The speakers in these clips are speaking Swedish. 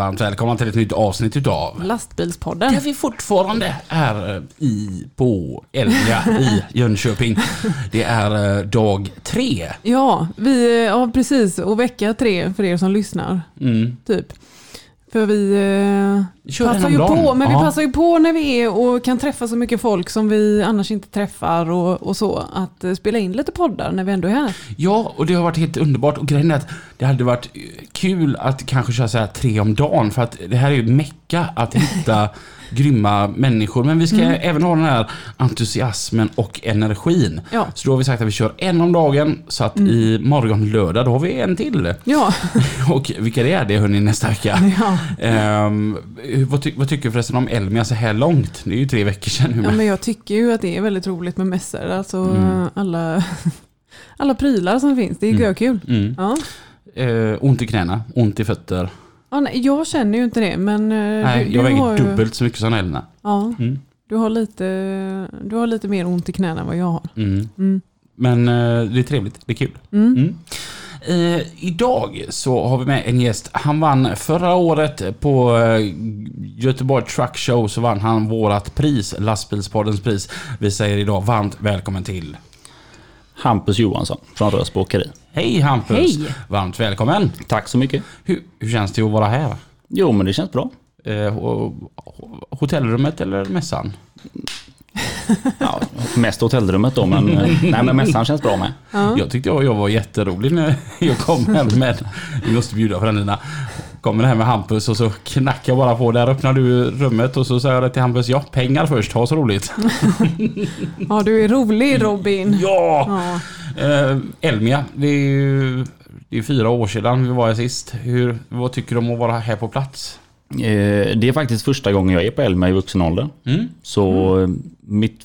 Varmt välkomna till ett nytt avsnitt utav Lastbilspodden. där vi fortfarande är eh, i, på Elmia i Jönköping. Det är eh, dag tre. Ja, vi, ja, precis. Och vecka tre för er som lyssnar. Mm. Typ. För vi eh, passar ju på, men Ja. vi passar ju på när vi är och kan träffa så mycket folk som vi annars inte träffar och, och så. Att eh, spela in lite poddar när vi ändå är här. Ja, och det har varit helt underbart. Och grejen är att det hade varit kul att kanske köra så här tre om dagen. För att det här är ju mecka att hitta grymma människor. Men vi ska Mm. även ha den här entusiasmen och energin. Ja. Så då har vi sagt att vi kör en om dagen. Så att i morgon lördag, då har vi en till. Ja, Och vilka det är, det hörni nästa vecka. ja. Ehm, vad, ty vad tycker du förresten om Elmia så här långt? Det är ju tre veckor sedan nu. ja, men jag tycker ju att det är väldigt roligt med mässor. Alltså Mm. alla, alla prylar som finns. Det är Mm. görkul. Mm. Ja. Eh, ont i knäna, ont i fötter. Ja, nej, jag känner ju inte det, men eh, Nej, du, jag du har väger ju, dubbelt så mycket som Elna. Ja, Mm. du har, lite, du har lite mer ont i knäna än vad jag har. Mm. Mm. Men eh, det är trevligt, det är kul. Mm. Mm. Eh, idag så har vi med en gäst. Han vann förra året på eh, Göteborg Truck Show så vann han vårat pris, lastbilspoddens pris. Vi säger idag varmt välkommen till. Hampus Johansson från Rösbo Åkeri. Hej Hampus! Hej. Varmt välkommen! Tack så mycket. Hur, hur känns det att vara här? Jo, men det känns bra. Eh, ho- ho- hotellrummet eller mässan? Ja, mest hotellrummet då, men, eh, nej, men mässan känns bra med. Ja. Jag tyckte jag, jag var jätterolig när jag kom hem med, vi måste bjuda på den Lina. Kommer här med Hampus och så knackar jag bara på. Där öppnar du rummet och så säger jag till Hampus, ja pengar först, ha så roligt. ja, du är rolig Robin. Ja! Ja. Eh, Elmia, det är ju det är fyra år sedan vi var här sist. Hur, vad tycker du om att vara här på plats? Eh, Det är faktiskt första gången jag är på Elmia i vuxen ålder. Mm? Så eh, mitt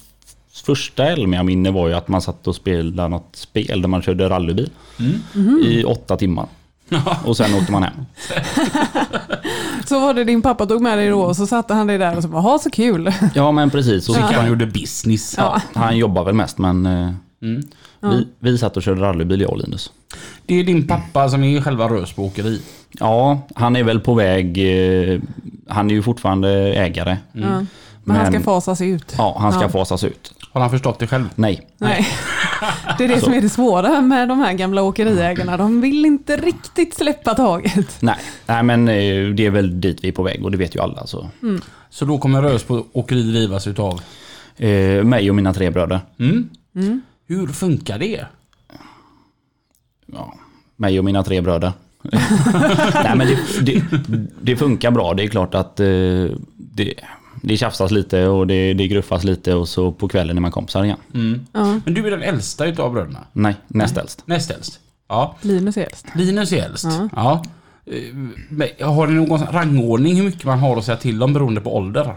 första Elmia-minne var ju att man satt och spelade något spel där man körde rallybil Mm. i åtta timmar. Och sen åkte man hem. Så var det din pappa tog med dig då och så satte han dig där och så bara, ha så kul. Ja, men precis. Och Så han gjorde business. Ja. han jobbar väl mest, men eh, Mm. vi, vi satt och körde rallybil, jag och Linus. Det är din pappa som är själva Rösbo åkeri. Ja, han är väl på väg. eh, Han är ju fortfarande ägare. Ja. Men, han ska Men- fasas ut. Ja, han ska Ja. fasas ut. Har han förstått det själv? Nej. Nej. Det är det som är det svåra med de här gamla åkeriägarna. De vill inte riktigt släppa taget. Nej, Nej men eh, det är väl dit vi är på väg och det vet ju alla. Så. Så då kommer Rösbo åkeri drivas utav? Eh, mig och mina tre bröder. Mm? Mm. Hur funkar det? Ja, mig och mina tre bröder. Nej men det, det, det funkar bra. Det är klart att eh, det, det tjafsas lite och det, det gruffas lite och så på kvällen är man kompisar igen. Mm. Ja, Men du är den äldsta utav bröderna? Nej, näst äldst. Näst äldst? Ja. Linus är äldst. Linus är äldst? Ja. Ja. Eh, men Har ni någon rangordning hur mycket man har att säga till om beroende på ålder?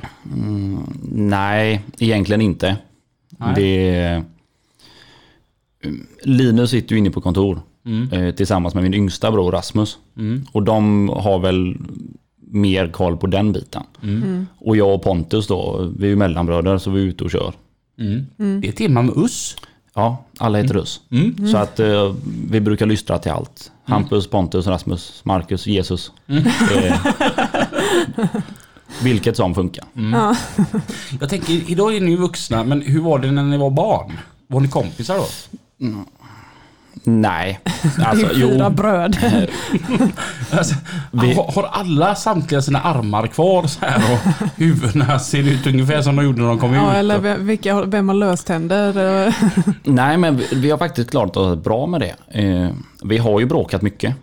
Nej, egentligen inte. Nej. Det, Linus sitter ju inne på kontor Mm. eh, tillsammans med min yngsta bror Rasmus. Mm. Och de har väl mer koll på den biten. Mm. Och jag och Pontus då, vi är ju mellanbröder så vi är ute och kör. Mm. Det är tema med us. Ja, alla heter. Mm. Så att eh, vi brukar lystra till allt. Hampus, Pontus, Rasmus, Marcus, Jesus. Eh, vilket som funkar. Ja. Jag tänker, idag är ni vuxna, men hur var det när ni var barn? Var ni kompisar då? Nej, Det alltså är fyra jo. bröder. Alltså, Vi- har, alla samtliga sina armar kvar så här och huvudena ser ut ungefär som de gjorde när de kom Ja, ut? eller ve- vilka, vem har löständer? Nej, men vi, vi har faktiskt klarat oss bra med det. Eh, vi har ju bråkat mycket.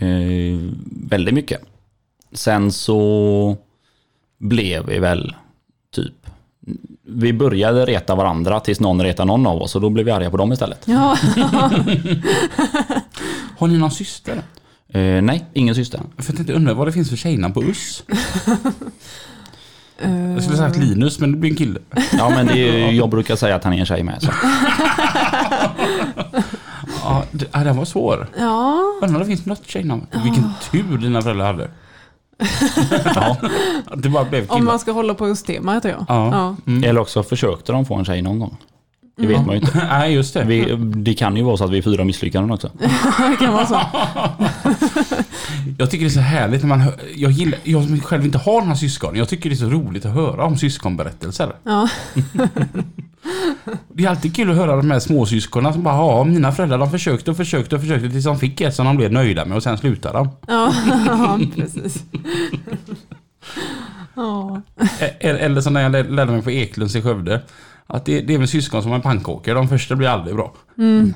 Eh, väldigt mycket. Sen så blev vi väl Vi började reta varandra tills någon retade någon av oss och då blev vi arga på dem istället. Ja, Har ni någon syster? Eh, nej, ingen syster. För jag tänkte undra vad det finns för tjejnamn på US. eh, Jag skulle sagt Linus men det blir en kille. Ja men det är, jag brukar säga att han är en tjej med. Så. Ja, det, den var svår. ja. Undrar om det finns något tjejnamn. Vilken tur dina föräldrar hade. Ja. Det bara blev Om man ska hålla på just temat ja. Ja. ja. Mm. Eller också försökte de få en tjej någon gång. Det vet man ju inte. Nej just det. Vi, det kan ju vara så att vi är fyra misslyckanden också. Det kan vara så. Jag tycker det är så härligt när man hör, jag, gillar, jag som själv inte har några syskon. Jag tycker det är så roligt att höra om syskonberättelser. Ja. Det är alltid kul att höra de här småsyskonen som bara ja, mina föräldrar de försökte och försökte och försökte tills de fick ett som de blev nöjda med och sen slutade de. Ja, ja precis. Ja. E- Eller som när jag lär- lärde mig på Eklunds i Skövde. Att det, det är med syskon som en pannkakor. De första blir aldrig bra. Mm.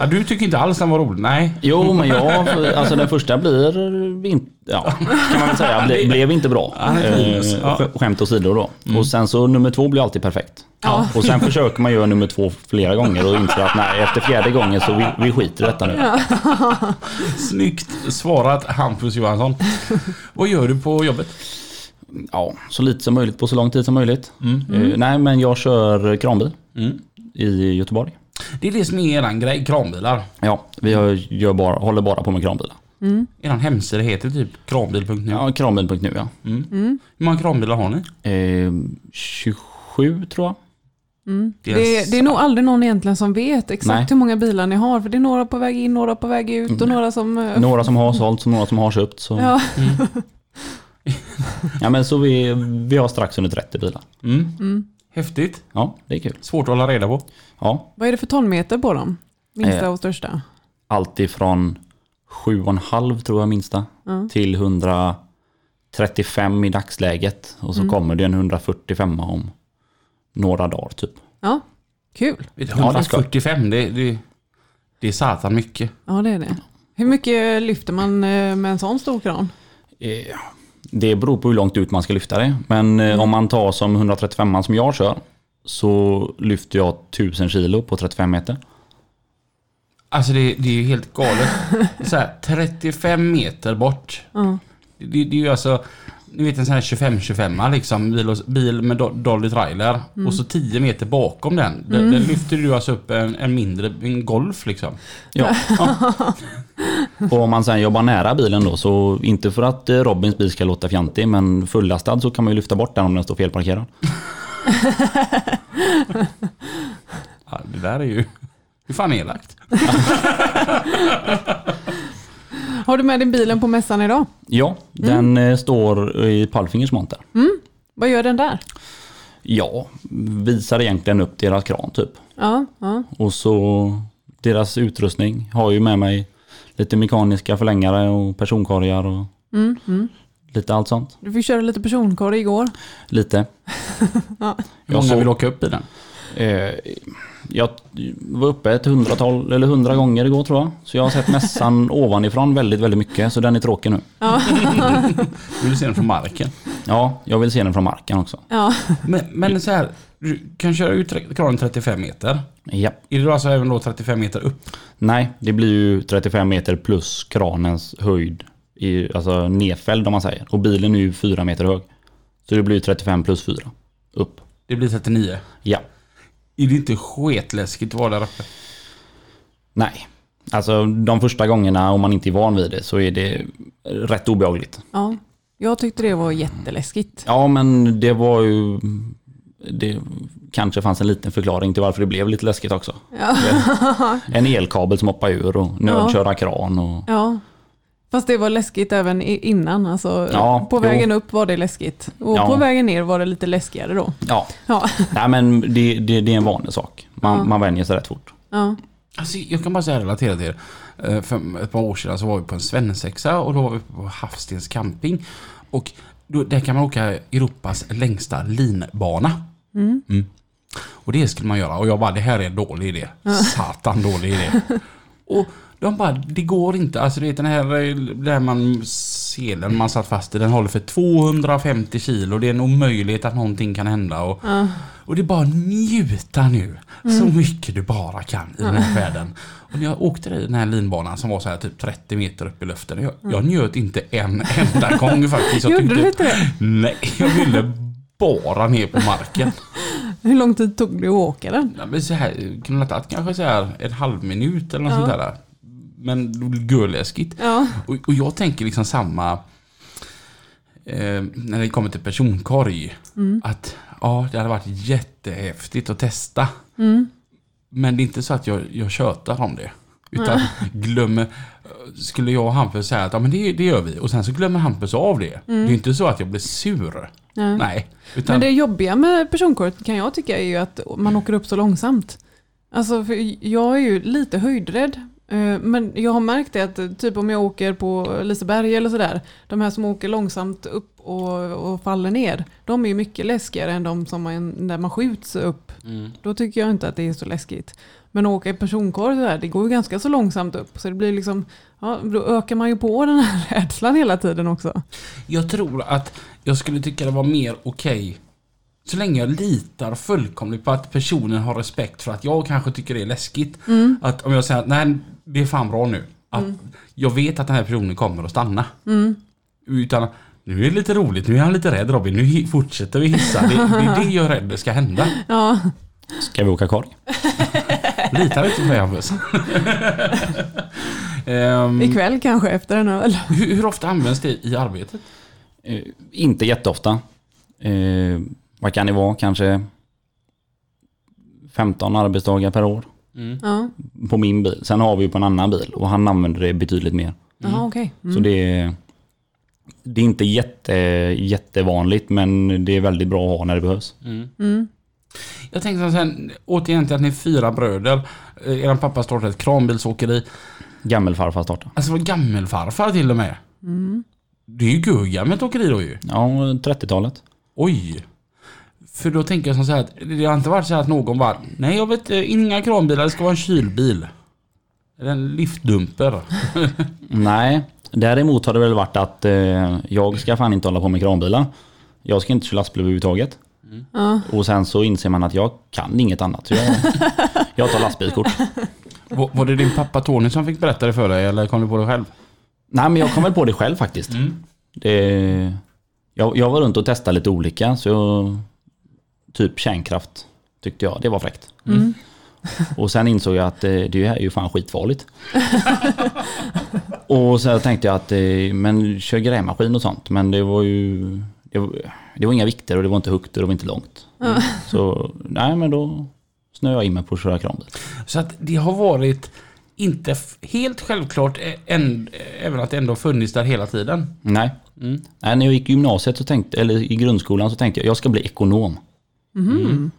Ja, du tycker inte alls den var rolig? Nej. Jo men jag, alltså den första blir inte, ja kan man väl säga, ble, blev inte bra. Ja. Eh, Ja. sk- Skämt åsido då. Och sen så nummer två blir alltid perfekt. Ja. Och sen försöker man göra nummer två flera gånger och inser att nej efter fjärde gången så vi, vi skiter i detta nu. Snyggt svarat Hampus Johansson. Vad gör du på jobbet? Ja, så lite som möjligt på så lång tid som möjligt. Mm. Eh, nej men jag kör kranbil Mm. i Göteborg. Det är det som är eran grej, kranbilar. Ja, vi gör bara, håller bara på med kranbilar. Eran hemsida heter typ kranbil.nu. Ja, kranbil.nu ja. Hur många kranbilar har ni? Eh, 27 tror jag. Det är Det, det är nog aldrig någon egentligen som vet exakt Nej. hur många bilar ni har. För det är några på väg in, några på väg ut och några som... eh, Några som har sålt, några som har köpt. Så. Ja. Ja, men så vi, vi har strax under 30 bilar. Mm. Häftigt. Ja, det är kul. Svårt att hålla reda på. Ja, vad är det för tonmeter på dem? Minsta Eh. och största? allt ifrån 7,5 tror jag minsta Ja. till 135 i dagsläget. Och så kommer det en 145 om några dagar typ. Ja, kul. det ska. 145, det, det, det är satan mycket. Ja, det är det. Hur mycket lyfter man eh, med en sån stor kran? Eh, Det beror på hur långt ut man ska lyfta det. Men eh, om man tar som 135 som jag kör så lyfter jag 1000 kilo på 35 meter. Alltså det, det är ju helt galet. Så här, 35 meter bort. Ja. Det, det, är ju alltså, ni vet en sån här 25-25 liksom, bil, och, bil med do- dolly trailer. Och så 10 meter bakom den. Den, den lyfter du alltså upp en, en mindre, en Golf liksom. Ja. Och om man sen jobbar nära bilen då, så inte för att eh, Robins bil ska låta fjantig, men fullastad så kan man ju lyfta bort den om den står felparkerad. Ja, det där är ju... Hur fan elakt? Har du med din bilen på mässan idag? Ja, den eh, står i Palfingers monter. Vad gör den där? Ja, visar egentligen upp deras kran typ. Ja, ja. Och så deras utrustning. Har ju med mig lite mekaniska förlängare och personkorgar och Mm, mm. lite allt sånt. Du fick köra lite personkorg igår. Lite. Hur Jag många såg- vill åka upp i den? Eh, jag var uppe ett hundratal eller hundra gånger igår tror jag. Så jag har sett mässan ovanifrån väldigt, väldigt mycket. Så den är tråkig nu. Du vill se den från marken. Ja, jag vill se den från marken också. Ja, Men, men så här, du kan köra ut kranen 35 meter. Ja. Är det då alltså även då 35 meter upp? Nej, det blir ju 35 meter plus kranens höjd. I, alltså nedfälld om man säger. Och bilen är ju 4 meter hög. Så det blir ju 35 plus 4. Upp. Det blir 39. Ja. Är det inte sketläskigt att vara där uppe? Nej. Alltså de första gångerna om man inte är van vid det så är det rätt obehagligt. ja. Jag tyckte det var jätteläskigt. Ja men det var ju... Det kanske fanns en liten förklaring till varför det blev lite läskigt också. Ja. En elkabel som hoppade ur och nödköra kran och... ja. Fast det var läskigt även innan. Alltså, Ja, på jo. vägen upp var det läskigt. Och Ja. på vägen ner var det lite läskigare då. Ja, Ja. nej men det, det, det är en vanlig sak. Man, Ja. man vänjer sig rätt fort. Ja. Alltså, jag kan bara säga relatera till det. Eh, För ett par år sedan så var vi på en svensexa och då var vi på Havstens camping. Och då, där kan man åka Europas längsta linbana. Mm. Mm. Och det skulle man göra. Och jag bara, det här är en dålig idé. Satan dålig idé. och de bara, det går inte. Alltså det är den här där man selen man satt fast i, den håller för 250 kilo. Det är en omöjlighet att någonting kan hända. Och, Ja. och det är bara njuta nu. Så mycket du bara kan i den här världen. Och när jag åkte i den här linbanan som var så här typ 30 meter upp i luften. Jag, jag njöt inte en enda gång faktiskt. Jag Gjorde du inte det? Nej, jag ville bara ner på marken. Hur lång tid tog det att åka den? Ja, men så här, kan det ha tagit kanske så här en halv minut eller något Ja. sånt där. Men görläskigt. Ja. Och, och jag tänker liksom samma eh, när det kommer till personkorg. Att ja, det hade varit jättehäftigt att testa. Mm. Men det är inte så att jag, jag tjötar om det. Utan glömmer... Skulle jag och Hampus säga att ja, men det, det gör vi och sen så glömmer Hampus av det. Det är inte så att jag blir sur. Ja. Nej. Utan, Men det jobbiga med personkort kan jag tycka är ju att man åker upp så långsamt. Alltså för jag är ju lite höjdrädd. Eh, Men jag har märkt det att eh, typ om jag åker på Liseberg eller sådär. De här som åker långsamt upp och, och faller ner. De är ju mycket läskigare än de som man, där man skjuts upp. Mm. Då tycker jag inte att det är så läskigt. Men att åka i personkorg där, det går ju ganska så långsamt upp. Så det blir liksom, ja, då ökar man ju på den här rädslan hela tiden också. Jag tror att jag skulle tycka det var mer okej så länge jag litar fullkomligt på att personen har respekt för att jag kanske tycker det är läskigt. Att om jag säger att nej, det är fan bra nu. Att Jag vet att den här personen kommer att stanna. Utan nu är det lite roligt, nu är han lite rädd Robin, nu fortsätter vi hissa. Det, det är det jag är rädd det ska hända. Ja, Ska vi åka korg? Litar inte på mig Hampus. Ehm, ikväll kanske efter en öl. hur, hur ofta används det i arbetet? Eh, inte jätteofta. Eh, vad kan det vara? Kanske 15 arbetsdagar per år Ja, på min bil. Sen har vi ju på en annan bil och han använder det betydligt mer. Jaha, okej. Så det är, det är inte jätte, jättevanligt men det är väldigt bra att ha när det behövs. Mm. Jag tänkte sen, återigen till att ni är fyra bröder. Eh, Er pappa startade ett kranbilsåkeri. Gammelfarfar startade. Alltså var gammelfarfar till och med. Det är ju gurgammalt åkeri då ju. Ja, 30-talet. Oj. För då tänker jag som så här att det har inte varit så här att någon bara Nej jag vet eh, inga kranbilar, det ska vara en kylbil. Eller en liftdumper. Nej, däremot har det väl varit att eh, jag ska fan inte hålla på med kranbilar. Jag ska inte köra lastbil överhuvudtaget. Ja. Och sen så inser man att jag kan inget annat. Så jag, jag tar lastbilskort. Var, var det din pappa Tony som fick berätta det för dig eller kom du på det själv? Nej men jag kom väl på det själv faktiskt. Det, jag, jag var runt och testade lite olika så jag, typ kärnkraft tyckte jag, det var fräckt. Mm. Och sen insåg jag att eh, det här är ju fan skitfarligt. och så tänkte jag att eh, men kör grävmaskin och sånt men det var ju det var, det var inga vikter och det var inte högt och det var inte långt. Så nej men då snöade jag in mig på att köra kranbil. Så att det har varit inte helt självklart än, även att det ändå funnits där hela tiden. Nej. Mm. Nej, när jag gick i gymnasiet så tänkte, eller i grundskolan så tänkte jag jag ska bli ekonom. Mhm.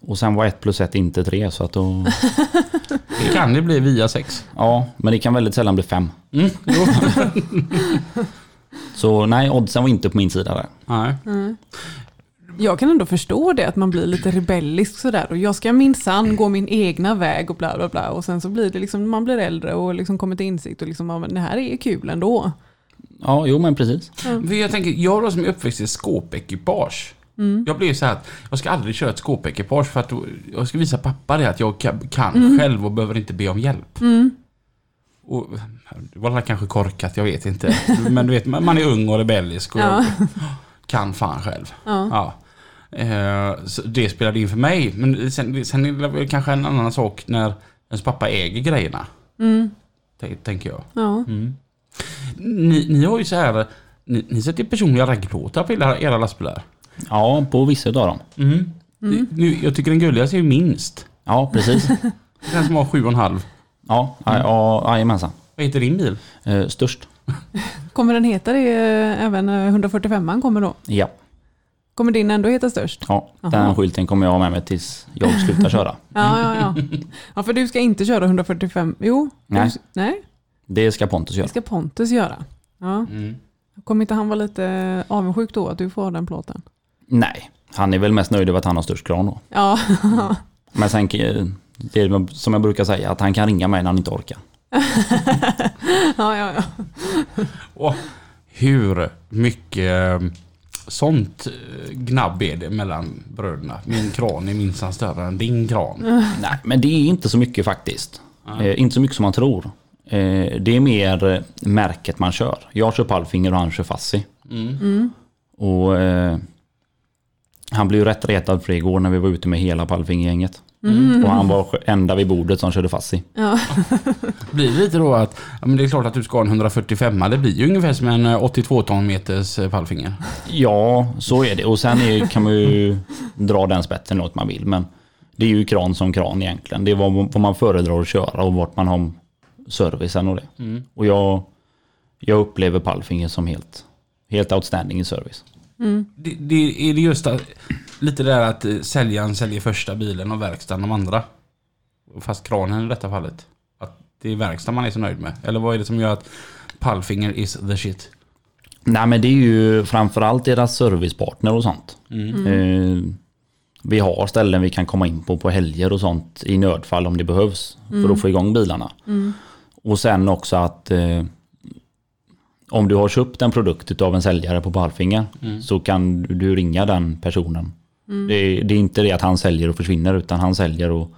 Och sen var ett plus ett inte tre så att då... Det kan det bli via sex. Ja, men det kan väldigt sällan bli fem. Mm, jo. Så nej, oddsen var inte på min sida där. Nej. Jag kan ändå förstå det, att man blir lite rebellisk sådär. Och jag ska minsann gå min egna väg och bla bla bla. Och sen så blir det liksom, man blir äldre och liksom kommer till insikt och liksom, ja, men det här är kul ändå. Ja, jo men precis. För jag tänker, jag då som är uppväxt i skåpekipage. Jag blev så här att jag ska aldrig köra ett skåpekipage för att då, jag ska visa pappa det att jag kan, kan själv och behöver inte be om hjälp. Och, det var kanske korkat, jag vet inte. Men du vet, man är ung och rebellisk och Ja. kan fan själv. Ja. Ja. Eh, så det spelade in för mig. Men sen, sen är det väl kanske en annan sak när ens pappa äger grejerna. Mm. Tänker jag. Ja. Ni, ni har ju så här, ni, ni sätter personliga raggplåtar på era, era lastbilar. Ja, på vissa av dem. Mm. Nu, jag tycker den gulligaste är ju minst. Ja, precis. Den som har sju och en halv. Ja, ja, ja jajamensan. Vad heter din bil? Eh, störst. Kommer den heta det eh, även eh, 145an kommer då? Ja, Kommer din ändå heta störst? ja. Jaha. den skylten kommer jag ha med mig tills jag slutar köra. Ja, ja, ja. Ja, för du ska inte köra 145. Jo. Nej. Du, nej, Det ska Pontus det göra. ska Pontus göra. Ja. Mm. Kommer inte han vara lite avundsjuk då att du får den plåten? Nej, han är väl mest nöjd över att han har störst kran då. Ja, Men sen, eh, det är som jag brukar säga, att han kan ringa mig när han inte orkar. ja, ja. ja. Och Hur mycket eh, sånt eh, gnabb är det mellan bröderna? Min kran är minst större än din kran. Nej, men det är inte så mycket faktiskt. Eh, inte så mycket som man tror. Eh, det är mer märket man kör. Jag kör Palfinger och han kör Fassi. Och eh, han blev ju rätt retad för det igår när vi var ute med hela Palfinger-gänget. Och han var enda vid bordet som körde Fassi. Ja. Blir det lite då att, men det är klart att du ska ha en 145 det blir ju ungefär som en eh, 82 ton meters eh, pallfinger. Ja, så är det. Och sen är, kan man ju dra den spetten åt man vill. Men det är ju kran som kran egentligen. Det är vad, vad man föredrar att köra och vart man har servicen och det. Och jag, jag upplever Palfinger som helt, helt outstanding i service. Det, det, är det just att, lite där att eh, säljaren säljer första bilen och verkstaden de andra? Fast kranen i detta fallet. Att det är verkstaden man är så nöjd med. Eller vad är det som gör att Pallfinger is the shit? Nej men det är ju framförallt deras servicepartner och sånt. Eh, vi har ställen vi kan komma in på på helger och sånt i nödfall om det behövs. För att få igång bilarna. Och sen också att eh, om du har köpt en produkt av en säljare på Palfinger så kan du ringa den personen. Det, är, det är inte det att han säljer och försvinner utan han säljer och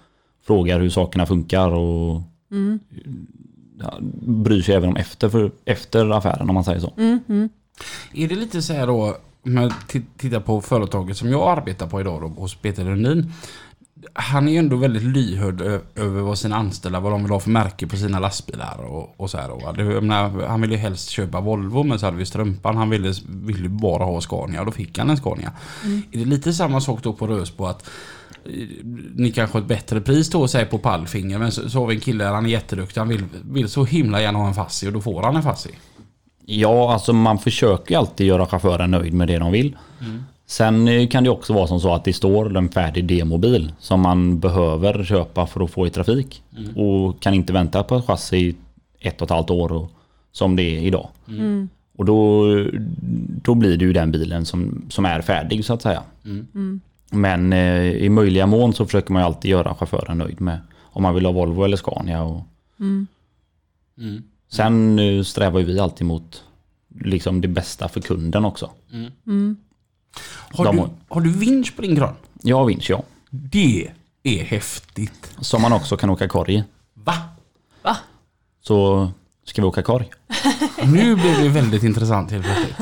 frågar hur sakerna funkar och ja, bryr sig även om efter, för, efter affären om man säger så. Är det lite så här då, om jag tittar på företaget som jag arbetar på idag då, hos Peter Lundin. Han är ju ändå väldigt lyhörd över vad sina anställda, vad de vill ha för märke på sina lastbilar och, och så här. Och, menar, han ville ju helst köpa Volvo men så hade vi Strumpan. Han ville, ville bara ha Scania och då fick han en Scania. Är det lite samma sak då på Rösbo att eh, ni kanske har ett bättre pris då säg på pallfinger men så, så har vi en kille, han är jätteduktig, han vill, vill så himla gärna ha en Fassi och då får han en Fassi. Ja, alltså man försöker alltid göra chauffören nöjd med det de vill. Sen eh, kan det också vara som så att det står en färdig demobil som man behöver köpa för att få i trafik. Och kan inte vänta på ett chassi i ett och ett halvt år och, som det är idag. Och då, då blir det ju den bilen som, som är färdig så att säga. Men eh, i möjliga mån så försöker man ju alltid göra chauffören nöjd med om man vill ha Volvo eller Scania. Och, Sen eh, strävar ju vi alltid mot liksom det bästa för kunden också. Har, De du, har- har du vinsch på din kran? Jag vinsch ja. Det är häftigt. Som man också kan åka korg i. Va? Va? Så ska vi åka korg? Nu blir det väldigt intressant helt plötsligt.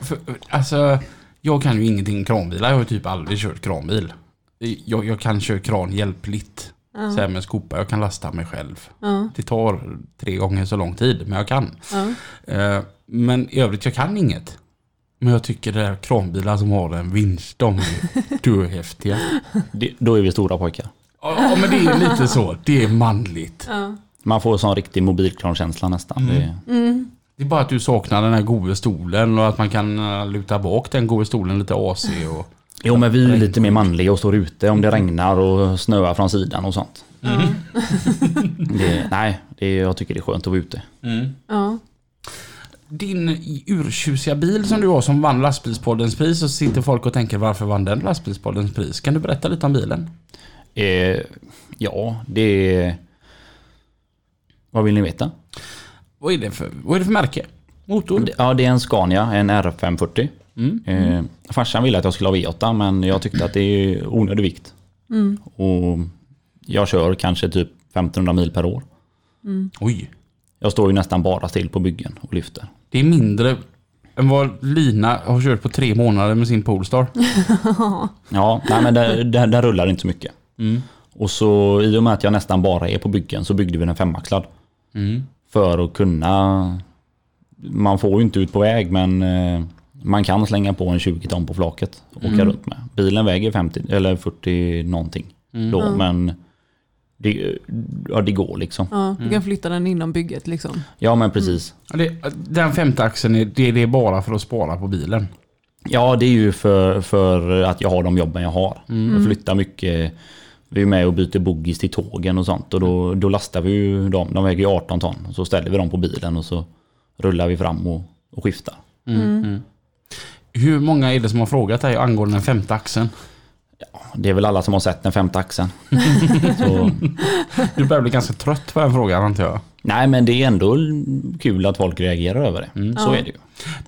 För, alltså, jag kan ju ingenting kranbilar. Jag har ju typ aldrig kört kranbil. Jag, jag kan köra kran hjälpligt. Så här med skopa. Jag kan lasta mig själv. Ja. Det tar tre gånger så lång tid, men jag kan. Eh, Men i övrigt, jag kan inget. Men jag tycker det är kranbilar som har en vinst, de är döhäftiga. Det, då är vi stora pojkar. Ja, men det är lite så. Det är manligt. Ja. Man får sån riktig mobilkrankänsla nästan. Det, Det är bara att du saknar den här goda stolen och att man kan eh, luta bak den goda stolen lite AC och... jo men vi är lite mer manliga och står ute om det regnar och snöar från sidan och sånt. Det, nej, det, jag tycker det är skönt att vara ute. Ja. Din urtjusiga bil som du har som vann lastbilspoddens pris så sitter folk och tänker varför vann den lastbilspoddens pris? Kan du berätta lite om bilen? Eh, ja, det är... Vad vill ni veta? Vad är det för, vad är det för märke? Motor? Ja, det är en Scania, en R540. Mm. Eh, farsan ville att jag skulle ha V8 men jag tyckte att det är onödig vikt. Och jag kör kanske typ 1500 mil per år. Oj. Jag står ju nästan bara still på byggen och lyfter. Det är mindre än vad Lina har kört på tre månader med sin Polestar. Ja, nej men där rullar inte så mycket. Och så i och med att jag nästan bara är på byggen så byggde vi den femaxlad. Mm. För att kunna... Man får ju inte ut på väg men eh, man kan slänga på en 20 ton på flaket och åka runt med. Bilen väger 50 eller 40 någonting då men det, ja, det går liksom. Ja, du kan flytta den inom bygget liksom. Ja men precis. Ja, Det, den femte axeln, är, det, det är bara för att spara på bilen. Ja det är ju för, för att jag har de jobben jag har. Jag flyttar mycket. Vi är med och byter boggies till tågen och sånt och då, då lastar vi ju dem. De väger ju 18 ton. Så ställer vi dem på bilen och så rullar vi fram och, och skiftar. Hur många är det som har frågat dig angående den femte axeln? Det är väl alla som har sett den femte axeln. Du börjar bli ganska trött på den frågan antar jag. Nej, men det är ändå kul att folk reagerar över det. Så Ja. är det ju.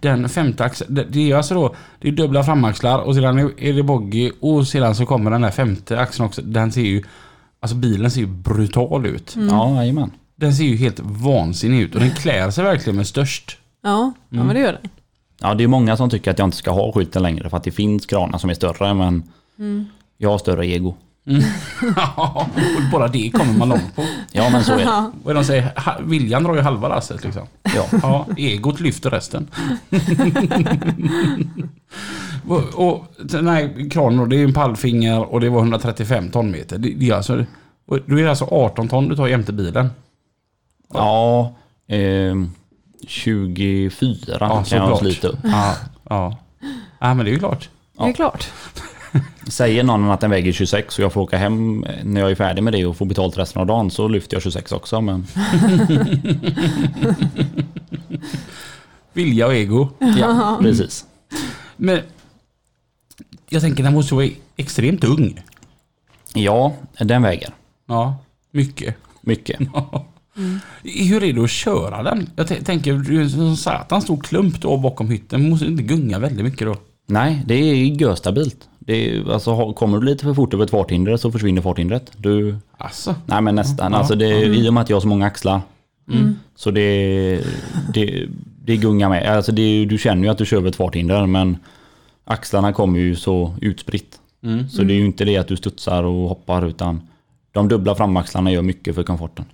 Den femte axeln, det, är alltså då det är dubbla framaxlar och sedan är- det boggy och sedan så kommer den där femte axeln också. Den ser ju, alltså bilen ser ju brutal ut. Ja, jajamän. Den ser ju helt vansinnig ut och den klär sig verkligen med störst. Ja, ja men det gör den. Ja, det är många som tycker att jag inte ska ha skylten längre för att det finns kranar som är större, men jag har större ego. Ja, och bara det kommer man långt på. Ja, men så är det. Vad de säger? Viljan drar ju halva lasset liksom. Ja. Ja, egot lyfter resten. och, och den här kranen det är en pallfinger och det var 135 tonmeter. Det, det är alltså, och då är det alltså 18 ton du tar jämte bilen. Ja, ehm, 24 kan jag slita upp. Ja, ja. ja, men det är ju klart. Det är klart. Säger någon att den väger 26 och jag får åka hem när jag är färdig med det och få betalt resten av dagen så lyfter jag 26 också. Men Vilja och ego. ja, precis. Men jag tänker den måste vara extremt ung. Ja, den väger Ja, mycket. mycket. Hur är det att köra den? Jag tänker, du är en satan stor klump då bakom hytten. Måste inte gunga väldigt mycket då? Nej, det är görstabilt. Det är, alltså, kommer du lite för fort över ett farthinder så försvinner farthindret. Du, Alltså. nej men nästan. Ja, Alltså det, I och med att jag har så många axlar. Så det, det, det gungar med. Alltså det, du känner ju att du kör över ett farthinder men axlarna kommer ju så utspritt. Mm. Så det är ju inte det att du studsar och hoppar utan de dubbla framaxlarna gör mycket för komforten.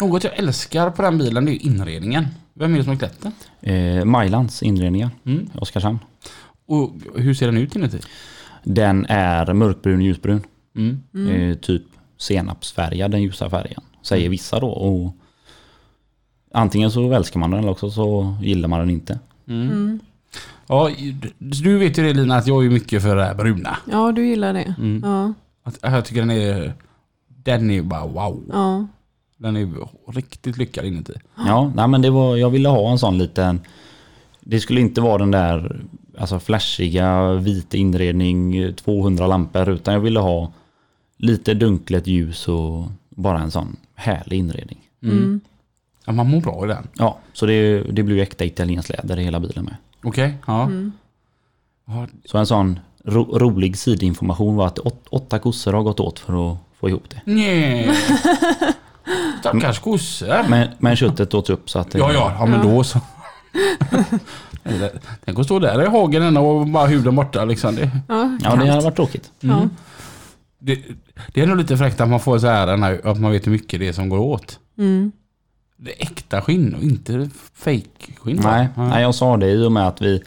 Något jag älskar på den bilen det är inredningen. Vem är det som har klätt den? Eh, Majlands inredningar, Mm. Oskarshamn. Och hur ser den ut inuti? Den är mörkbrun ljusbrun. Mm. Eh, typ senapsfärgad, den ljusa färgen. Säger vissa då. Och antingen så älskar man den eller också så gillar man den inte. Mm. Ja, du- du vet ju det Lina att jag är mycket för det här bruna. Ja, du gillar det. Mm. Ja, Att, jag tycker den är... Den är bara wow. ja. Den är riktigt lyckad inuti. Ja, nej men det var, jag ville ha en sån liten... Det skulle inte vara den där alltså flashiga vita inredning, 200 lampor, utan jag ville ha lite dunklet ljus och bara en sån härlig inredning. Mm. Ja, man mår bra i den. Ja, så det, det blev ju äkta italienskt läder i hela bilen med. Okej, ja. Mm. Så en sån ro, rolig sidinformation var att åt, åtta kossor har gått åt för att få ihop det. Nej. Stackars kossor. Men, men köttet åts upp så att det, Ja, ja, ja men då så. Tänk att stå där i hagen och bara huden borta liksom. Det, Ja, Ja, det hade varit tråkigt. Ja. det, det är nog lite fräckt att man får så här att man vet hur mycket det är som går åt. Mm. Det är äkta skinn och inte fake skinn? Nej, Ja. nej, jag sa det i och med att vi,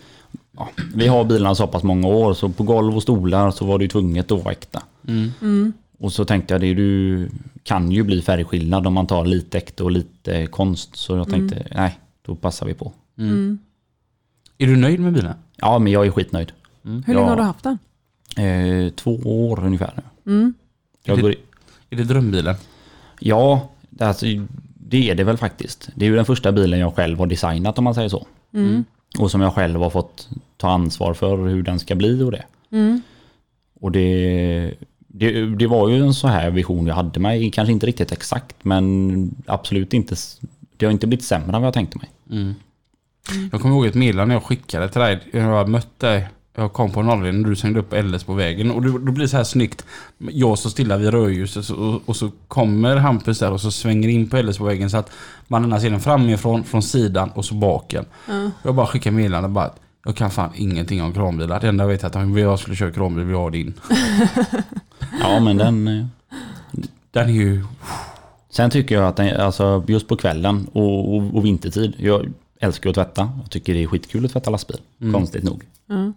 ja, vi har bilarna så pass många år så på golv och stolar så var det ju tvunget att vara äkta. Mm. Mm. Och så tänkte jag det du kan ju bli färgskillnad om man tar lite äkta och lite konst. Så jag tänkte nej, då passar vi på. Mm. Är du nöjd med bilen? Ja, men jag är skitnöjd. Hur länge har du haft den? Eh, två år ungefär nu. Mm. Jag Är går, Är det drömbilen? ja, alltså, det är det väl faktiskt. Det är ju den första bilen jag själv har designat om man säger så. Mm. Och som jag själv har fått ta ansvar för hur den ska bli och det. Mm. Och det, det, det var ju en så här vision jag hade mig. Kanske inte riktigt exakt men absolut inte. Det har inte blivit sämre än vad jag tänkte mig. Mm. Jag kommer ihåg ett meddelande jag skickade till dig. Jag mötte dig. Jag kom på Norrleden och du svängde upp LS på vägen. Och då, blir det så här snyggt. Jag står stilla vid rödljuset och, och så kommer Hampus där och så svänger in på LS på vägen så att man ena ser den framifrån, från sidan och så baken. Ja. Jag bara skickar meddelande bara att jag kan fan ingenting om kranbilar. Det enda jag vet är att om jag skulle köra kranbil vill jag ha din. Ja men den... eh, Den är ju... Sen tycker jag att den, alltså just på kvällen och, och, och vintertid. Jag älskar att tvätta. Jag tycker det är skitkul att tvätta lastbil. Konstigt nog. Ja.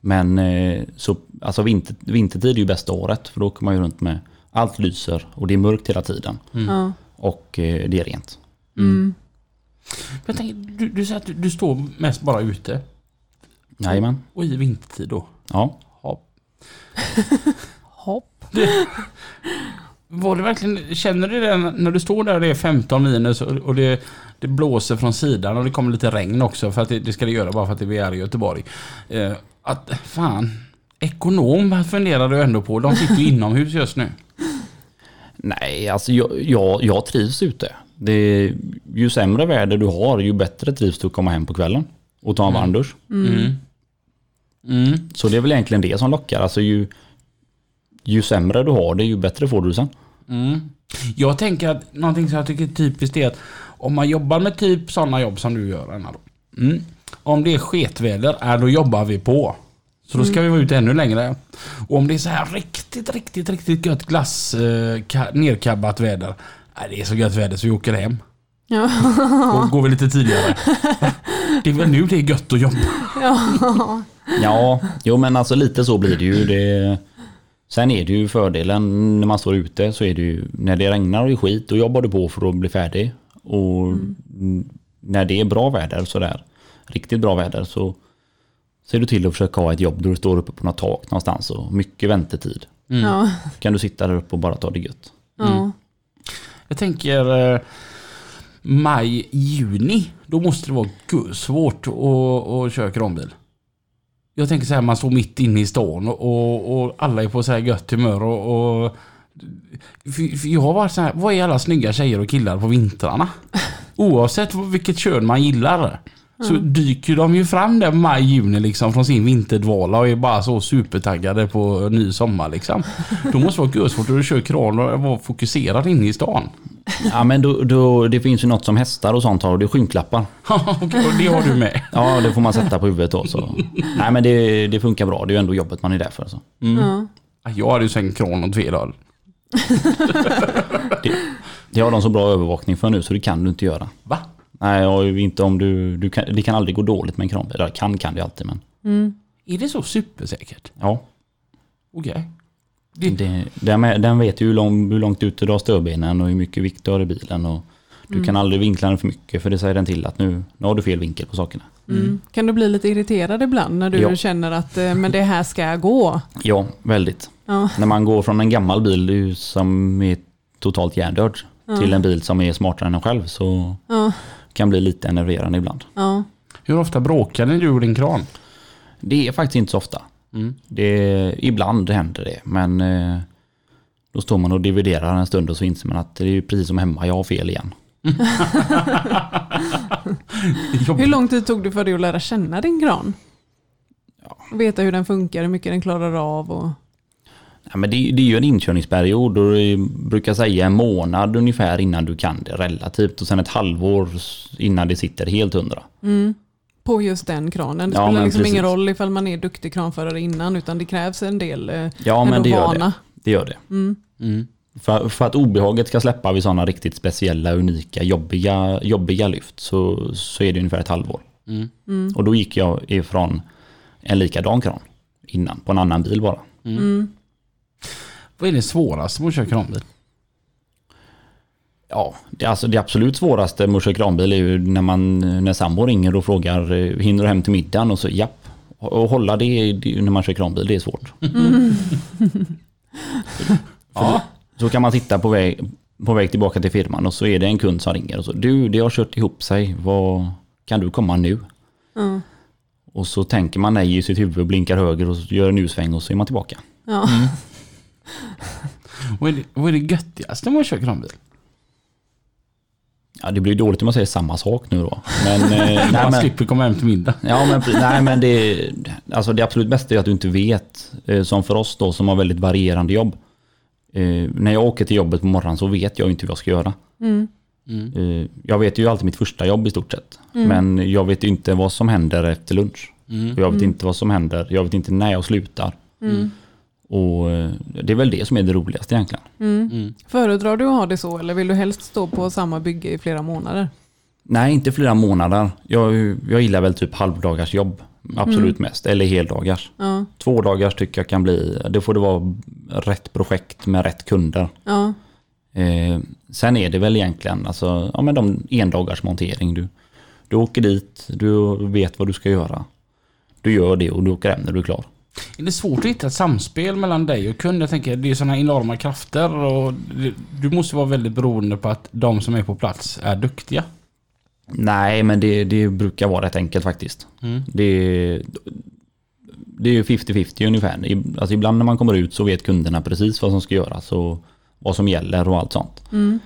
Men eh, så, alltså vinter, vintertid är ju bästa året. För då åker man ju runt med allt lyser och det är mörkt hela tiden. Ja. Och eh, det är rent. Mm. Jag tänker, du, du säger att du, du står mest bara ute. Jajamän. Och i vintertid då. Ja. Ja. Hopp. Var det verkligen, känner du det när du står där och det är 15 minus och det, det blåser från sidan och det kommer lite regn också för att det, det ska det göra bara för att vi är i Göteborg. Eh, att fan, ekonom funderar du ändå på. De sitter ju inomhus just nu. Nej, alltså jag, jag, jag trivs ute. Det, ju sämre väder du har, ju bättre trivs du att komma hem på kvällen och ta en varm dusch. Mm. Mm. Så det är väl egentligen det som lockar. Alltså ju, ju sämre du har det, ju bättre får du det sen. Mm. Jag tänker att någonting som jag tycker är typiskt är att om man jobbar med typ sådana jobb som du gör Anna då. Mm. Om det är sketväder, är då jobbar vi på. Så då ska vi vara ute ännu längre. Och om det är så här riktigt, riktigt, riktigt gött glass, eh, ka- nerkabbat väder. Nej, det är så gött väder så vi åker hem. Ja. Och går vi lite tidigare. Det är väl nu det är gött att jobba. ja. Ja, jo men alltså lite så blir det ju. Det, sen är det ju fördelen när man står ute så är det ju när det regnar och är skit då jobbar du på för att bli färdig. Och mm, när det är bra väder sådär, riktigt bra väder så ser du till att försöka ha ett jobb där du står uppe på något tak någonstans och mycket väntetid. Ja. Kan du sitta där uppe och bara ta det gött. Ja. Jag tänker eh, maj, juni. Då måste det vara svårt att, att köra kranbil. Jag tänker så här, man står mitt inne i stan och, och, och alla är på så här gött humör och... och för, för jag har varit så här, vad är alla snygga tjejer och killar på vintrarna? Oavsett vilket kön man gillar. Så dyker de ju fram där maj, juni liksom från sin vinterdvala och är bara så supertaggade på ny sommar liksom. Då måste det vara görsvårt att köra kran och vara fokuserad inne i stan. Ja men då, då, det finns ju något som hästar och sånt har och det är skynklappar. Okej, och det har du med. Ja det får man sätta på huvudet då. Så. Nej men det, det funkar bra, det är ju ändå jobbet man är där för. Så. Ja. Jag hade ju sänkt kran och tvedal. Det, det har de så bra övervakning för nu så det kan du inte göra. Va? Nej, och inte om du, du kan, det kan aldrig gå dåligt med en kranbil. Eller kan kan det alltid men. Mm. Är det så supersäkert? Ja, Okej. Det- det, den, den vet ju hur, lång, hur långt ut du drar stödbenen och hur mycket vikt du har i bilen. Och du kan aldrig vinkla den för mycket för det säger den till att nu, nu har du fel vinkel på sakerna. Mm. Kan du bli lite irriterad ibland när du Ja. känner att eh, men det här ska gå? Ja, väldigt. Ja. När man går från en gammal bil som är totalt hjärndöd till en bil som är smartare än en själv så Ja. Kan bli lite enerverande ibland. Ja. Hur ofta bråkar ni du och din kran? Det är faktiskt inte så ofta. Mm. Det, ibland händer det, men eh, då står man och dividerar en stund och så inser man att det är precis som hemma, jag har fel igen. Hur lång tid tog det för dig att lära känna din kran? Och Veta hur den funkar, hur mycket den klarar av och... Ja, men det, det är ju en inkörningsperiod och det brukar säga en månad ungefär innan du kan det relativt och sen ett halvår innan det sitter helt hundra. Mm. På just den kranen. Det Ja, spelar liksom ingen roll ifall man är duktig kranförare innan utan det krävs en del eh, Ja men det gör vana. det. Det gör det. Mm. Mm. För, för att obehaget ska släppa vid sådana riktigt speciella, unika, jobbiga, jobbiga lyft så, så är det ungefär ett halvår. Mm. Mm. Och då gick jag ifrån en likadan kran innan, på en annan bil bara. Mm. Vad är det svåraste med att köra kranbil? Ja, det, alltså det absolut svåraste med att köra kranbil är ju när, man, när sambo ringer och frågar eh, hinner du hem till middagen och så japp. Och hålla det, det när man kör kranbil, det är svårt. Ja. Så kan man sitta på väg, på väg tillbaka till firman och så är det en kund som ringer och så du, det har kört ihop sig, vad, kan du komma nu? Ja. Och så tänker man nej i sitt huvud, blinkar höger och gör en U-sväng och så är man tillbaka. Ja. Vad är det, vad är det göttigaste med att köra kranbil? Ja, det blir dåligt om man säger samma sak nu då. Men, eh, nej, Man men, slipper komma hem till middag. Ja, men, nej, men det, alltså det absolut bästa är att du inte vet. Eh, Som för oss då som har väldigt varierande jobb. Eh, när jag åker till jobbet på morgonen så vet jag inte vad jag ska göra. Mm. Eh, jag vet ju alltid mitt första jobb i stort sett. Men jag vet inte vad som händer efter lunch. Och jag vet inte vad som händer. Jag vet inte när jag slutar. Mm. Och eh, det är väl det som är det roligaste egentligen. Mm. Mm. Föredrar du att ha det så eller vill du helst stå på samma bygge i flera månader? Nej, inte flera månader. Jag, jag gillar väl typ halvdagars jobb. Absolut mest. Eller heldagars. Ja. Två dagars tycker jag kan bli, det får det vara rätt projekt med rätt kunder. Ja. Eh, sen är det väl egentligen alltså, ja, men de endagars montering. Du, du åker dit, du vet vad du ska göra. Du gör det och du åker hem när du är klar. Är det svårt att hitta ett samspel mellan dig och kund? Jag tänker, det är sådana enorma krafter och du måste vara väldigt beroende på att de som är på plats är duktiga. Nej, men det, det brukar vara rätt enkelt faktiskt. Mm. Det, det är ju 50-50 ungefär. Alltså ibland när man kommer ut så vet kunderna precis vad som ska göras och vad som gäller och allt sånt. Mm.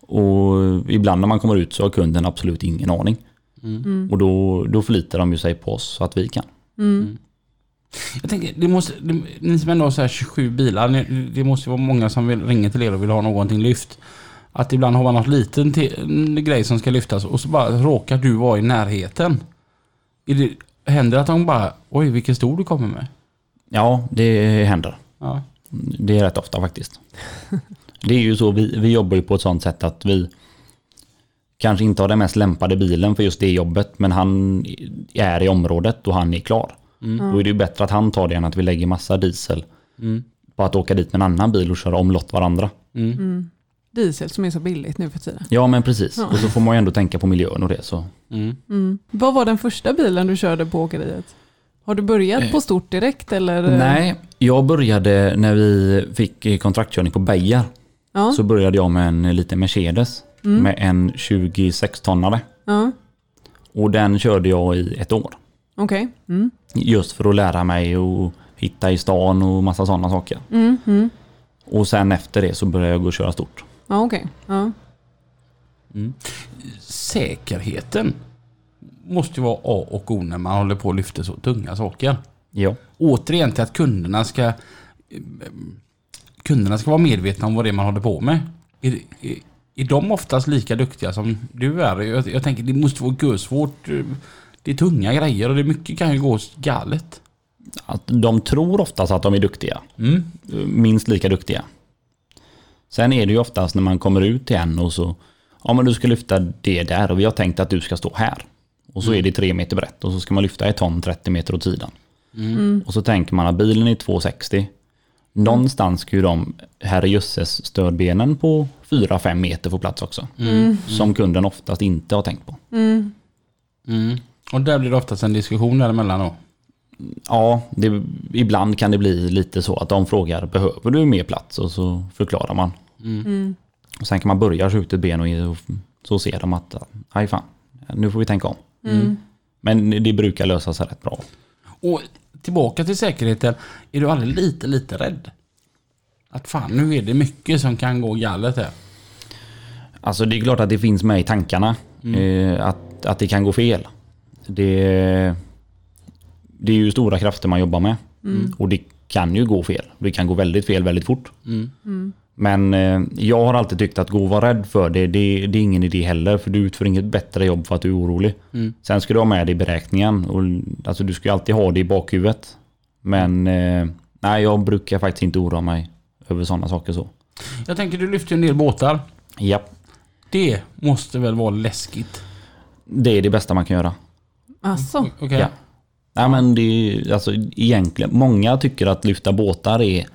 Och ibland när man kommer ut så har kunden absolut ingen aning. Mm. Och då, då förlitar de ju sig på oss så att vi kan. Mm. Jag tänker, det måste, det, ni som ändå har så här 27 bilar, ni, det måste vara många som vill, ringer till er och vill ha någonting lyft. Att ibland har man något liten en grej som ska lyftas och så bara råkar du vara i närheten. Är det, händer det att de bara, oj vilken stor du kommer med? Ja, det händer. Ja. Det är rätt ofta faktiskt. Det är ju så, vi, vi jobbar ju på ett sånt sätt att vi kanske inte har den mest lämpade bilen för just det jobbet, men han är i området och han är klar. Då är det ju bättre att han tar det än att vi lägger massa diesel Mm. på att åka dit med en annan bil och köra omlott varandra. Mm. Mm. Diesel som är så billigt nu för tiden. Ja, men precis. Ja. Och så får man ju ändå tänka på miljön och det. Så. Mm. Mm. Vad var den första bilen du körde på åkeriet? Har du börjat på stort direkt eller? Nej, jag började när vi fick kontraktkörning på Beijer. Ja. Så började jag med en liten Mercedes Mm. med en 26-tonnare. Ja. Och den körde jag i ett år. Okej. Mm. Just för att lära mig och hitta i stan och massa sådana saker. Mm. Mm. Och sen efter det så började jag gå och köra stort. Ja, okej. Ja. Säkerheten måste ju vara A och O när man håller på och lyfter så tunga saker. Ja. Återigen till att kunderna ska kunderna ska vara medvetna om vad det är man håller på med. Är, är, är de oftast lika duktiga som du är? Jag, jag tänker det måste vara görsvårt. Det är tunga grejer och det mycket kan ju gå galet. Att de tror oftast att de är duktiga. Mm. Minst lika duktiga. Sen är det ju oftast när man kommer ut till en och så Ja men du ska lyfta det där och vi har tänkt att du ska stå här. Och så är det tre meter brett och så ska man lyfta ett ton 30 meter åt sidan. Mm. Och så tänker man att bilen är 260. Någonstans ska ju de herrejösses stödbenen på 4-5 meter få plats också. Mm. Som kunden oftast inte har tänkt på. Mm. Mm. Och där blir det oftast en diskussion däremellan då. Ja, det, ibland kan det bli lite så att de frågar behöver du mer plats och så förklarar man. Mm. Och sen kan man börja skjuta ett ben och, så ser de att aj fan, nu får vi tänka om. Mm. Men det brukar lösa sig rätt bra. Och tillbaka till säkerheten. Är du aldrig lite, lite rädd? Att fan, nu är det mycket som kan gå galet här. Alltså det är klart att det finns med i tankarna. Eh, att, att det kan gå fel. Det, det är ju stora krafter man jobbar med. Och det kan ju gå fel. Det kan gå väldigt fel väldigt fort. Mm. Men eh, jag har alltid tyckt att gå och vara rädd för det, det, det är ingen idé heller. För du utför inget bättre jobb för att du är orolig. Mm. Sen ska du ha med det i beräkningen. Och, alltså, du ska ju alltid ha det i bakhuvudet. Men eh, nej, jag brukar faktiskt inte oroa mig över sådana saker så. Jag tänker du lyfter en del båtar. Ja, Det måste väl vara läskigt? det är det bästa man kan göra. Alltså. Okej. Ja. Nej men det är alltså egentligen, många tycker att lyfta båtar är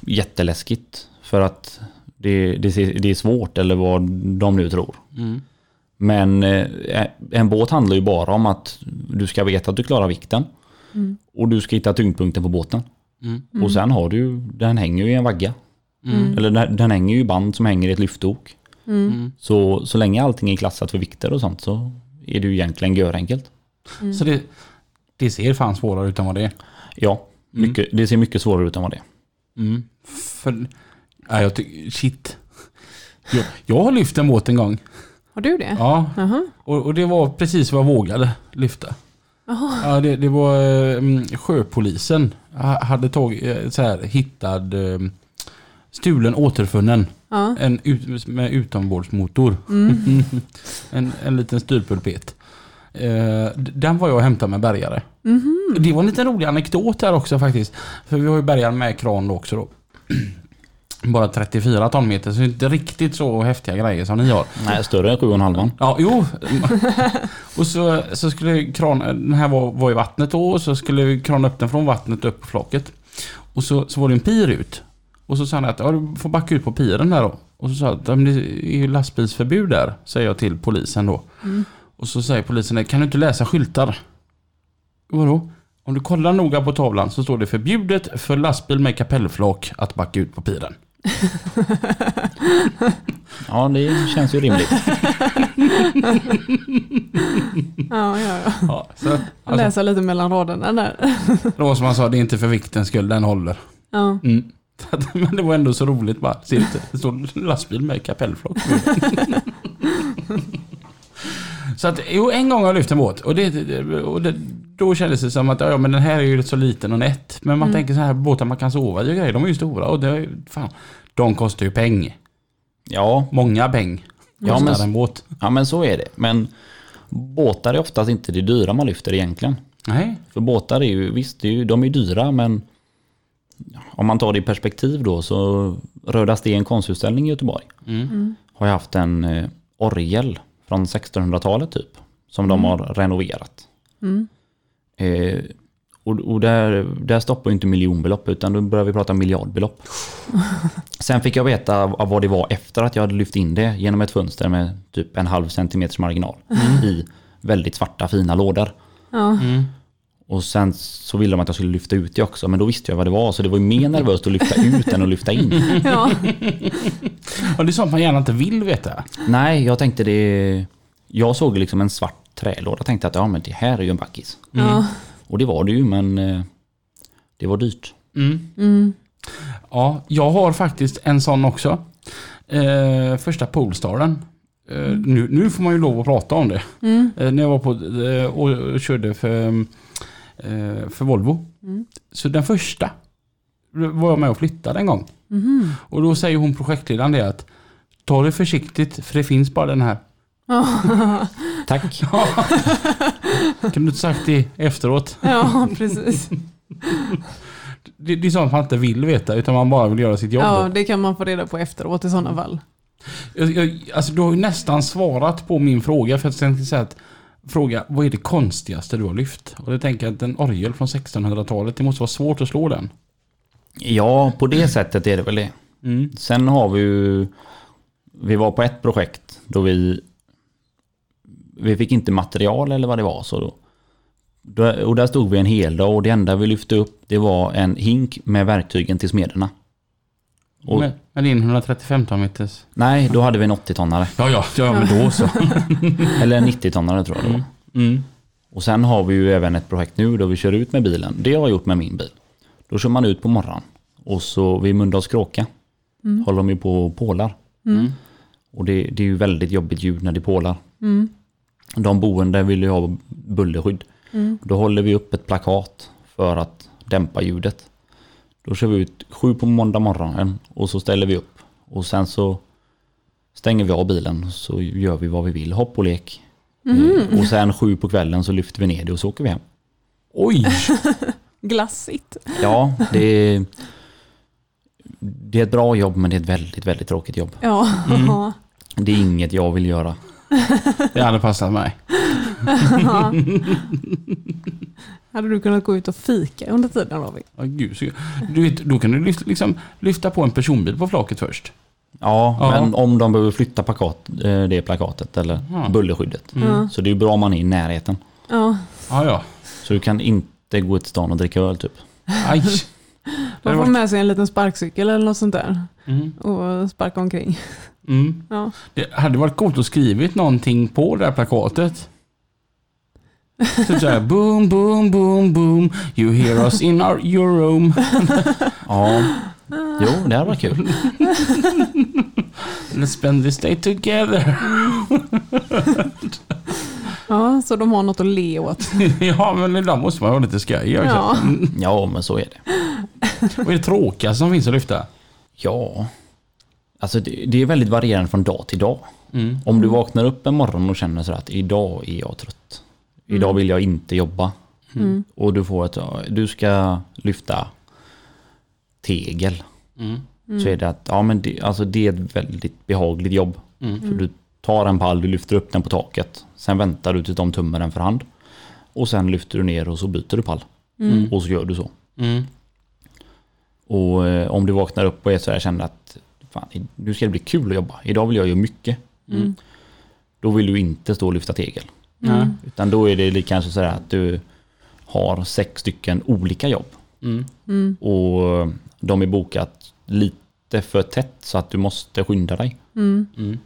jätteläskigt. För att det, det, det är svårt eller vad de nu tror. Mm. Men eh, en båt handlar ju bara om att du ska veta att du klarar vikten. Mm. Och du ska hitta tyngdpunkten på båten. Mm. Och sen har du, den hänger ju i en vagga. Mm. Eller den, den hänger ju i band som hänger i ett lyftok. Mm. Mm. Så, så länge allting är klassat för vikter och sånt så är det ju egentligen görenkelt. Så det, det ser fan svårare ut än vad det är. Ja, Mm. mycket, det ser mycket svårare ut än vad det är. Mm. För, ja, jag tycker, shit. Jag, jag har lyft en båt en gång. Har du det? Ja, Jaha. och, och det var precis vad jag vågade lyfta. Jaha. Ja, det, det var um, sjöpolisen. Ha- Hade tagit eh, så här hittad um, stulen återfunnen. Ja. En ut, med utombordsmotor. Mm. en, en liten styrpulpet. Eh, den var jag och hämtade med bärgare. Mhm. Det var en liten rolig anekdot här också faktiskt. För vi har ju bärgaren med kran då också då. Bara 34 tonmeter, så det är inte riktigt så häftiga grejer som ni har. Nej, större än 7,5. Ja, jo. och så, så skulle kran, den här var, var i vattnet då, och så skulle vi krana upp den från vattnet upp på flaket. Och så, så var det en pir ut. Och så sa han att ja, du får backa ut på piren där då. Och så sa jag att "Ja, men det är ju lastbilsförbud där, säger jag till polisen då. Mm. Och så säger polisen, kan du inte läsa skyltar? Vadå? Om du kollar noga på tavlan så står det förbjudet för lastbil med kapellflak att backa ut på piren. Ja, det känns ju rimligt. Ja, ja, ja. Ja, så, alltså, Läsa lite mellan raderna där. det var som han sa, det är inte för viktens skull, den håller. Ja. Mm. Men det var ändå så roligt bara. Ser inte, det står en lastbil med kapellflock. Så att, jo, en gång har jag lyft en båt och, det, och det, då kändes det som att ja, men den här är ju så liten och nätt. Men man Mm. tänker så här båtar man kan sova i och grejer, de är ju stora och det, är fan, de kostar ju peng. Ja, Många peng. Ja, men- en båt. ja, men så är det. Men båtar är oftast inte det dyra man lyfter egentligen. Nej. För båtar är ju, visst, det är ju, de är dyra men om man tar det i perspektiv då så Röda Sten konstutställning i Göteborg Mm. har ju haft en eh, orgel från 1600-talet typ som de har renoverat. Mm. Eh, och och där, där stoppar ju inte miljonbelopp utan då börjar vi prata miljardbelopp. Sen fick jag veta av vad det var efter att jag hade lyft in det genom ett fönster med typ en halv centimeters marginal i väldigt svarta fina lådor. Ja. Mm. Och sen så ville de att jag skulle lyfta ut det också, men då visste jag vad det var. Så det var ju mer nervöst att lyfta ut än att lyfta in. Ja. Och det är sånt man gärna inte vill veta. Nej, jag tänkte det... Jag såg liksom en svart trälåda och tänkte att ja, men det här är ju en backis. Ja. Och det var det ju, men eh, det var dyrt. Mm. Mm. Ja, jag har faktiskt en sån också. Eh, första Polestaren. Eh, nu, nu får man ju lov att prata om det. Mm. Eh, när jag var på eh, och körde för, eh, för Volvo. Mm. Så den första var jag med och flyttade en gång. Mhm. Och då säger hon projektledaren det att ta det försiktigt för det finns bara den här. Ja. Tack. Kan du inte sagt det efteråt? ja, precis. Det, det är sånt man inte vill veta utan man bara vill göra sitt jobb. Ja, det kan man få reda på efteråt i sådana fall. Jag, jag, alltså du har ju nästan svarat på min fråga för att sen säga att Fråga, vad är det konstigaste du har lyft? Och det tänker jag att en orgel från 1600-talet, det måste vara svårt att slå den. Ja, på det sättet är det väl det. Mm. Sen har vi ju... Vi var på ett projekt då vi... Vi fick inte material eller vad det var. Så då, då, och där stod vi en hel dag och det enda vi lyfte upp det var en hink med verktygen till smederna. Och, Med, med din 135 meters. nej, då hade vi en 80-tonnare. Ja, ja, ja, men då så. Eller en 90-tonnare tror jag det var. Mm. Och sen har vi ju även ett projekt nu då vi kör ut med bilen. Det har jag gjort med min bil. Då kör man ut på morgonen. Och så vid Mölndals kråka håller de ju på och pålar. Mm. Och det, det är ju väldigt jobbigt ljud när det pålar. Mm. De boende vill ju ha bullerskydd. Mm. Då håller vi upp ett plakat för att dämpa ljudet. Då kör vi ut sju på måndag morgonen och så ställer vi upp. Och sen så stänger vi av bilen så gör vi vad vi vill. Hopp och lek. Eh, Och sen sju på kvällen så lyfter vi ner det och så åker vi hem. Oj! Glassigt. Ja, det är, det är ett bra jobb men det är ett väldigt, väldigt tråkigt jobb. Ja. Mm. Det är inget jag vill göra. Det hade passat mig. Ja. Hade du kunnat gå ut och fika under tiden Robin? Ja, gud, så, du vet, då kan du lyfta, liksom, lyfta på en personbil på flaket först. Ja, Ja. men om de behöver flytta plakat, eh, det plakatet eller Ja. bullerskyddet. Ja. Så det är ju bra om man är i närheten. Ja. Ja, ja. Så du kan inte gå till stan och dricka öl typ. Aj. Man får med sig en liten sparkcykel eller något sånt där. Mm. Och sparka omkring. Mm. Ja. Det hade varit coolt att skrivit någonting på det här plakatet. Typ såhär boom, boom, boom, boom. You hear us in our, your room. Ja, jo det hade varit kul. Let's spend this day together. ja, så de har något att le åt. ja, men ibland måste man ha lite skoj också. Ja. Ja, men så är det. Vad är det tråkigaste som finns att lyfta? Ja, alltså det, det är väldigt varierande från dag till dag. Mm. Om du vaknar upp en morgon och känner så att idag är jag trött. Idag vill jag inte jobba. Mm. Och du får ja, du ska lyfta tegel. Mm. Så är det att, ja men det, alltså det är ett väldigt behagligt jobb. Mm. För du tar en pall, du lyfter upp den på taket. Sen väntar du tills de tömmer den för hand. Och sen lyfter du ner och så byter du pall. Mm. Och så gör du så. Mm. Och eh, om du vaknar upp och är så här känner att fan, nu ska det bli kul att jobba. Idag vill jag göra mycket. Mm. Då vill du inte stå och lyfta tegel. Nej. Utan då är det kanske så här att du har sex stycken olika jobb. Mm. Mm. Och de är bokat lite för tätt så att du måste skynda dig. Mm. Mm.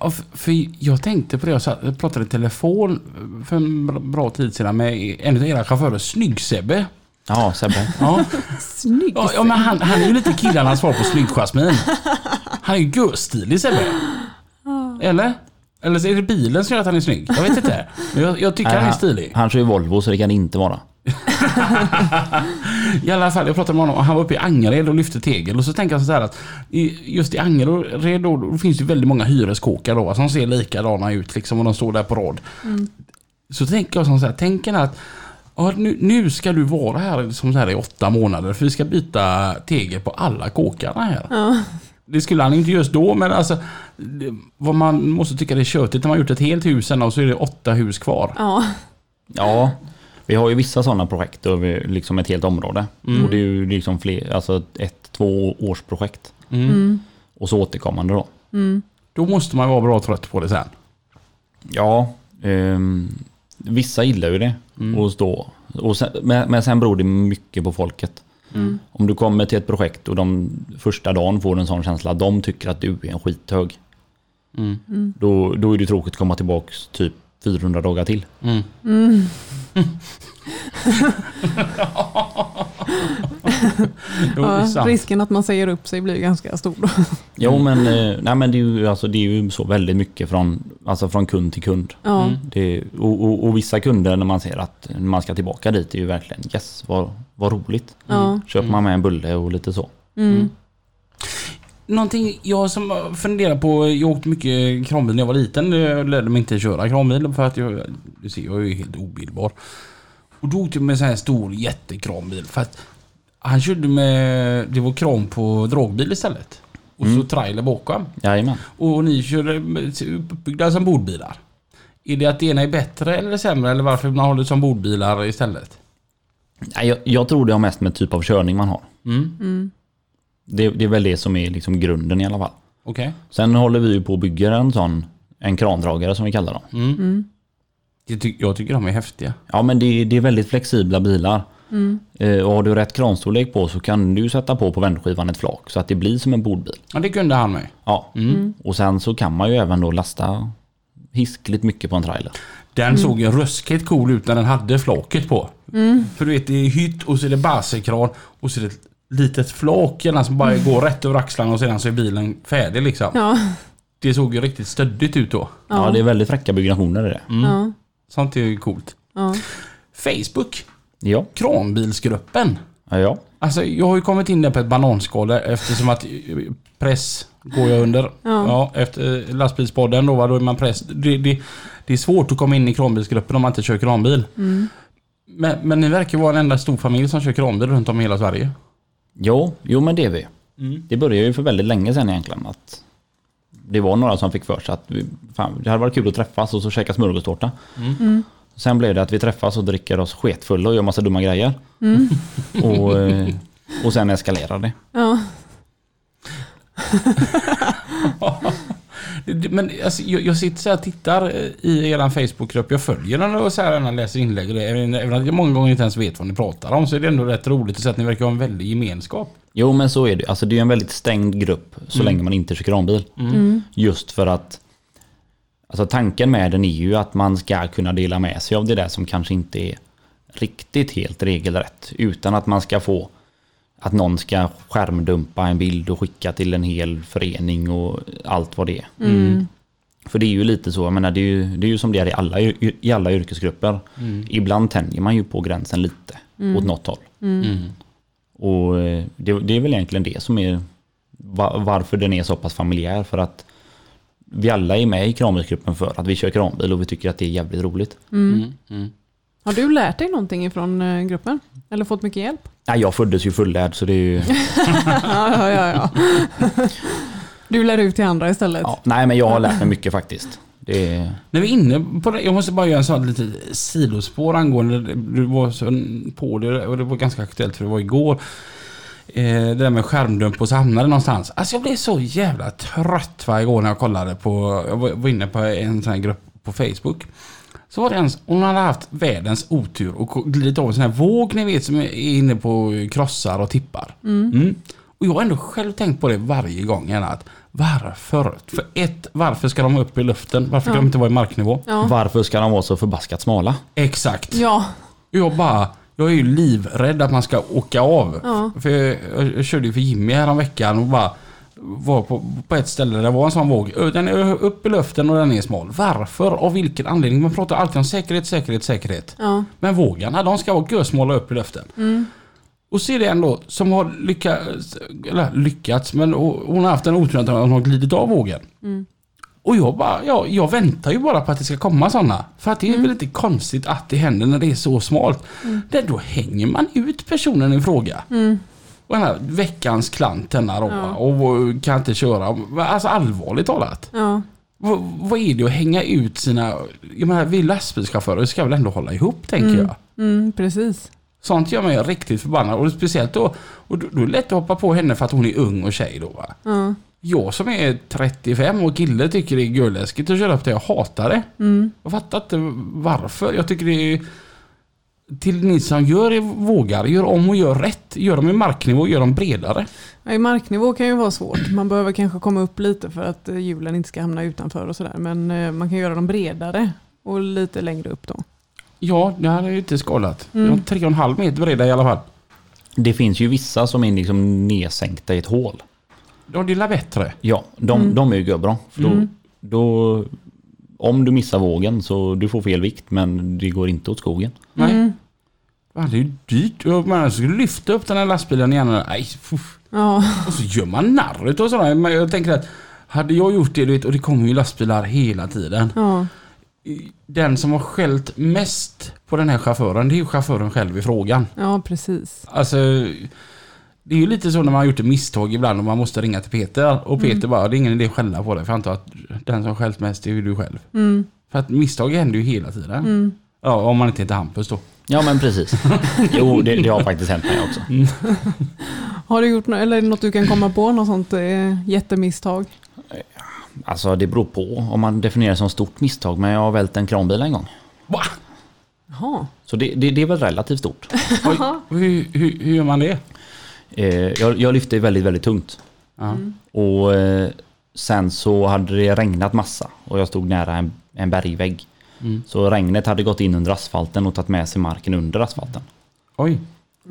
Ja, för, jag tänkte på det, jag, pratade i telefon för en bra- tid sedan med en av era chaufförer, Snygg-Sebbe. Ja, Sebbe. Ja. Snygg. Ja, ja men han, han är ju lite killarnas svar på snygg Jasmin. Han är ju görstilig Sebbe. Eller? Eller så är det bilen som gör att han är snygg? Jag vet inte. Men jag, jag tycker han är stilig. Han kör ju Volvo så det kan inte vara. I alla fall, jag pratade med honom och han var uppe i Angered och lyfte tegel. Och så tänker jag så här att i, just i Angered då, då finns det väldigt många hyreskåkar då som ser likadana ut liksom och de står där på rad. Så tänker jag så här, tänker att ja, nu, nu ska du vara här som så här i åtta månader för vi ska byta tegel på alla kåkarna här. Det skulle han inte just då men alltså det, vad man måste tycka det är tjötigt när man gjort ett helt hus sen och så är det åtta hus kvar. Ja. Ja, vi har ju vissa sådana projekt över liksom ett helt område. Och det är ju liksom fler, alltså ett, två års projekt. Och så återkommande då. Då måste man vara bra trött på det sen. Ja, ehm, vissa gillar ju det. Och stå. Och sen, men, men sen beror det mycket på folket. Om du kommer till ett projekt och de första dagen får en sån känsla att de tycker att du är en skithög. Då, då är det tråkigt att komma tillbaka typ 400 dagar till. Mm. Jo, Ja, risken att man säger upp sig blir ganska stor då. Jo men, eh, nej, men det, är ju, alltså, det är ju så väldigt mycket från, alltså, från kund till kund. Ja. Det, och, och, och vissa kunder när man ser att man ska tillbaka dit är ju verkligen yes, vad, vad roligt. Ja. Köper man med en bulle och lite så. Mm. Någonting jag som funderar på, jag åkte mycket kranbil när jag var liten. Jag lärde mig inte köra kranbil för att jag, du ser, jag är ju helt obildbar. Och då åkte jag med en sån här stor jättekranbil för att han körde med, det var kran på dragbil istället. Och så trailer bakom. Jajamän. Och ni körde uppbyggda som bordbilar. Är det att det ena är bättre eller sämre eller varför man det som bordbilar istället? Nej, Jag, jag tror det har mest med typ av körning man har. Mm. Det, det är väl det som är liksom grunden i alla fall. Okej. Sen håller vi ju på och bygger en sån, en krandragare som vi kallar dem. Mm. Ty- jag tycker de är häftiga. Ja men det, det är väldigt flexibla bilar. Eh, och har du rätt kranstorlek på så kan du sätta på på vändskivan ett flak så att det blir som en bordbil. Ja det kunde han med. Ja. Och sen så kan man ju även då lasta hiskligt mycket på en trailer. Den såg ju ruskigt cool ut när den hade flaket på. För du vet det är hytt och så är det basekran och så är det ett litet flak gärna som bara går rätt över axlarna och sedan så är bilen färdig liksom. Ja. Det såg ju riktigt stöddigt ut då. Ja, det är väldigt fräcka byggnationer i det. Ja. Sånt är ju coolt. Ja. Facebook, Ja. kranbilsgruppen. Ja, ja. Alltså jag har ju kommit in där på ett bananskal där, eftersom att eh, press går jag under. Ja. efter eh, lastbilspodden då, då är man press. Det, det, det är svårt att komma in i kranbilsgruppen om man inte kör kranbil. Men, men ni verkar vara en enda stor familj som kör kranbil runt om i hela Sverige. Jo, jo men det är vi. Det började ju för väldigt länge sedan egentligen. Att det var några som fick för sig att vi, fan, det hade varit kul att träffas och så käka smörgåstårta. Sen blev det att vi träffas och dricker oss sketfulla och gör massa dumma grejer. Och, eh, och sen eskalerade det. Ja. Men alltså, jag, jag sitter så här och tittar eh, i er Facebookgrupp. Jag följer den och så här när jag läser inlägg. och det. Även att jag många gånger inte ens vet vad ni pratar om så är det ändå rätt roligt att se att ni verkar ha en väldig gemenskap. Jo men så är det. Alltså det är en väldigt stängd grupp så länge man inte kör kranbil. Just för att Alltså tanken med den är ju att man ska kunna dela med sig av det där som kanske inte är riktigt helt regelrätt. Utan att man ska få att någon ska skärmdumpa en bild och skicka till en hel förening och allt vad det är. För det är ju lite så, jag menar det är ju, det är ju som det är i alla, i alla yrkesgrupper. Ibland tänjer man ju på gränsen lite åt något håll. Och eh, det, det är väl egentligen det som är va- varför den är så pass familjär. För att vi alla är med i kranbilsgruppen för att vi kör kranbil och vi tycker att det är jävligt roligt. Har du lärt dig någonting från eh, gruppen? Eller fått mycket hjälp? Nej, jag föddes ju fullärd så det är ju... Ja, ja, ja. Du lär ut till andra istället. Ja, nej, men jag har lärt mig mycket faktiskt. Det är, När vi är inne på det, jag måste bara göra en sån lite sidospår angående, du var så på det och det var ganska aktuellt för det var igår. Eh, det där med skärmdump och så hamnade det någonstans. Alltså jag blev så jävla trött varje gång när jag kollade på, jag var var inne på en sån här grupp på Facebook. Så var det en, hon hade haft världens otur och glidit av en sån här våg ni vet som är inne på krossar och tippar. Mm. Och jag har ändå själv tänkt på det varje gång att varför? För ett, varför ska de upp i luften? Varför kan Ja. de inte vara i marknivå? Ja. Varför ska de vara så förbaskat smala? Exakt. Ja. Jag bara, Jag är ju livrädd att man ska åka av. Ja. För jag, jag, jag körde ju för Jimmy veckan och bara var på, på ett ställe där det var en sån våg. Den är upp i luften och den är smal. Varför? Av vilken anledning? Man pratar alltid om säkerhet, säkerhet, säkerhet. Ja. Men vågarna, de ska vara gösmala upp i luften. Mm. Och så är det en då som har lyckats, eller lyckats, men hon har haft en otur att hon har glidit av vågen. Mm. Och jag bara, ja, jag väntar ju bara på att det ska komma sådana. För att det är väl inte konstigt att det händer när det är så smalt. Där då hänger man ut personen i fråga. Mm. Och den här veckans klant denna då, Ja. och kan inte köra. Alltså allvarligt talat. Ja. Vad, vad är det att hänga ut sina... Jag menar, vi lastbilschaufförer ska väl ändå hålla ihop, tänker Mm. jag. Mm, precis. Sånt gör mig riktigt förbannad. Och speciellt då, och då, då är det lätt att hoppa på henne för att hon är ung och tjej då va. Ja. Jag som är 35 och kille tycker det är görläskigt att köra upp det. Jag hatar det. Mm. Jag fattar inte varför. Jag tycker det är... Till ni som gör vågar, gör om och gör rätt. Gör dem i marknivå, gör dem bredare. Ja, I marknivå kan ju vara svårt. Man behöver kanske komma upp lite för att eh, hjulen inte ska hamna utanför och sådär. Men eh, man kan göra dem bredare och lite längre upp då. Ja, det här är ju inte skalat. Mm. Tre och en halv meter breda i alla fall. Det finns ju vissa som är liksom nedsänkta i ett hål. Ja, det är bättre. Ja, de, Mm. de är ju bra. För då, Mm. då, om du missar vågen så du får fel vikt men det går inte åt skogen. Nej. Mm. Ja, det är ju dyrt. Man skulle lyfta upp den här lastbilen igen. Nej. Ja. Och så gör man narr utav sådana. Jag tänker att hade jag gjort det, du vet, och det kommer ju lastbilar hela tiden. Ja. Den som har skällt mest på den här chauffören, det är ju chauffören själv i frågan. ja, precis. Alltså, det är ju lite så när man har gjort ett misstag ibland och man måste ringa till Peter. Och Peter bara, det är ingen idé att skälla på det för jag antar att den som skällt mest är ju du själv. Mm. För att misstag händer ju hela tiden. Mm. Ja, om man inte heter Hampus då. Ja men precis. Jo det, det har faktiskt hänt mig också. Har du gjort något, eller är det något du kan komma på, något sånt eh, jättemisstag? Alltså det beror på om man definierar det som stort misstag men jag har vält en kranbil en gång. Va? Jaha. Så det, det, det är väl relativt stort. Oj, hur, hur, hur gör man det? Eh, jag, jag lyfte väldigt väldigt tungt. Ja. Och eh, sen så hade det regnat massa och jag stod nära en, en bergvägg. Mm. Så regnet hade gått in under asfalten och tagit med sig marken under asfalten. Oj,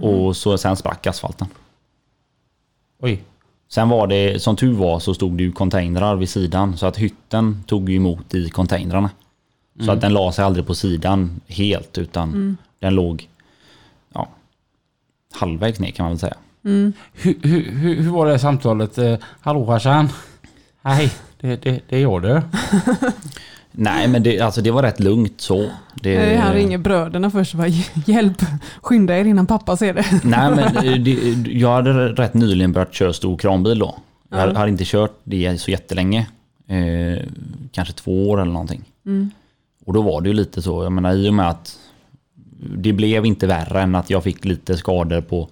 Och så sen sprack asfalten. oj. Sen var det, som tur var så stod det ju containrar vid sidan så att hytten tog ju emot i containrarna. Så att den la sig aldrig på sidan helt utan den låg ja, halvvägs ner kan man väl säga. Mm. Hur, hur, hur, hur var det samtalet? Eh, Hallå farsan? Hej, det, det, det är jag du. Nej men det, alltså det var rätt lugnt så. Det, Han ringer bröderna först och bara hjälp, skynda er innan pappa ser det. Nej men eh, det, jag hade rätt nyligen börjat köra stor kranbil då. Jag Ja. hade- inte kört det så jättelänge. Eh, kanske två år eller någonting. Mm. Och då var det ju lite så, jag menar i och med att det blev inte värre än att jag fick lite skador på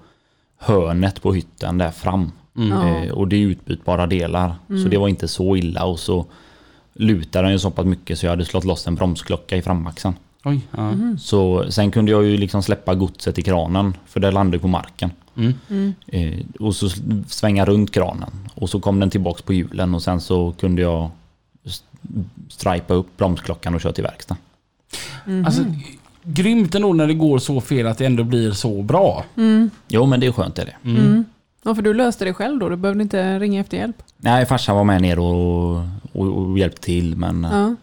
hörnet på hytten där fram. Ja. Eh, och det är utbytbara delar. Så det var inte så illa och så lutade den ju så pass mycket så jag hade slått loss en bromsklocka i framaxeln. Oj, ja. Så sen kunde jag ju liksom släppa godset i kranen för det landade på marken. Mm. Mm. Eh, och så svänga runt kranen. Och så kom den tillbaks på hjulen och sen så kunde jag st- stripa upp bromsklockan och köra till verkstad. Mhm. Alltså, grymt ändå när det går så fel att det ändå blir så bra. Mm. Jo men det är skönt är det. Mm. Ja, för du löste det själv då? Du behövde inte ringa efter hjälp? Nej farsan var med ner och, och, och hjälpte till men eh, Ja.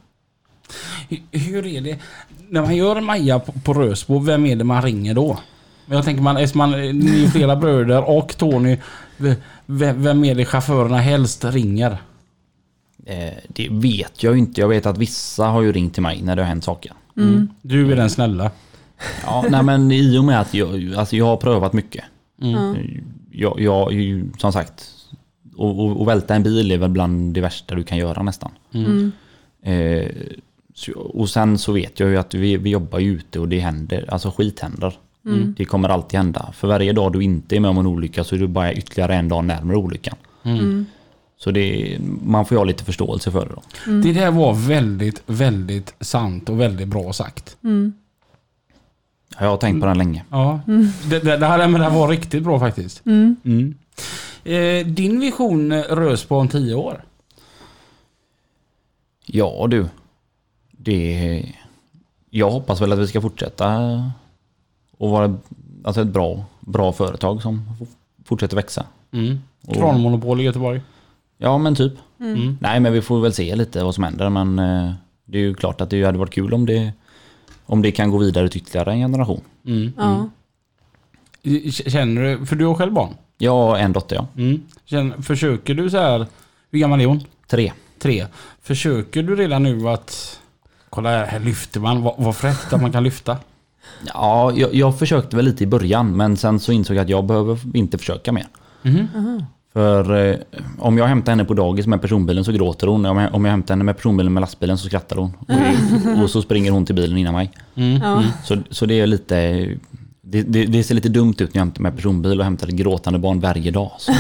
Hur, hur är det? När man gör Maja på, på Rösbo, vem är det man ringer då? Jag tänker man, eftersom man, ni är flera bröder och Tony, vem, vem är det chaufförerna helst ringer? eh, det vet jag inte. Jag vet att vissa har ju ringt till mig när det har hänt saker. Mm. Du är den snälla. Ja, nej men i och med att jag, alltså jag har prövat mycket. Mm. Ja. Jag, jag ju, som sagt, och, och, och välta en bil är väl bland det värsta du kan göra nästan. Mm. Eh, så, och sen så vet jag ju att vi, vi jobbar ju ute och det händer, alltså skit händer. Mm. Det kommer alltid hända. För varje dag du inte är med om en olycka så är du bara ytterligare en dag närmare olyckan. Mm. Så det, man får ju ha lite förståelse för det då. Det där var väldigt, väldigt sant och väldigt bra sagt. Mm. Jag har tänkt på den länge. Ja, det, det, det, här, men det här var riktigt bra faktiskt. Mm. Mm. Eh, din vision eh, Rösbo om tio år? Ja du. Det, jag hoppas väl att vi ska fortsätta och vara alltså ett bra, bra företag som fortsätter växa. Mm. Kranmonopol i Göteborg. Ja men typ. Mm. Nej men vi får väl se lite vad som händer men eh, det är ju klart att det hade varit kul om det, om det kan gå vidare till ytterligare en generation. Mm. Ja. K- Känner du, för du har själv barn? Jag har en dotter ja. Mm. Känner, försöker du så här, hur gammal är hon? Tre. Tre. Försöker du redan nu att, kolla här, här lyfter man, vad, vad fräckt att man kan lyfta. Ja, jag, jag försökte väl lite i början men sen så insåg jag att jag behöver inte försöka mer. Mhm. För eh, om jag hämtar henne på dagis med personbilen så gråter hon. Om jag, om jag hämtar henne med personbilen med lastbilen så skrattar hon. Och, och så springer hon till bilen innan mig. Mm. Ja. Så, så det är lite... Det, det, det ser lite dumt ut när jag hämtar med personbil och hämtar ett gråtande barn varje dag. Så.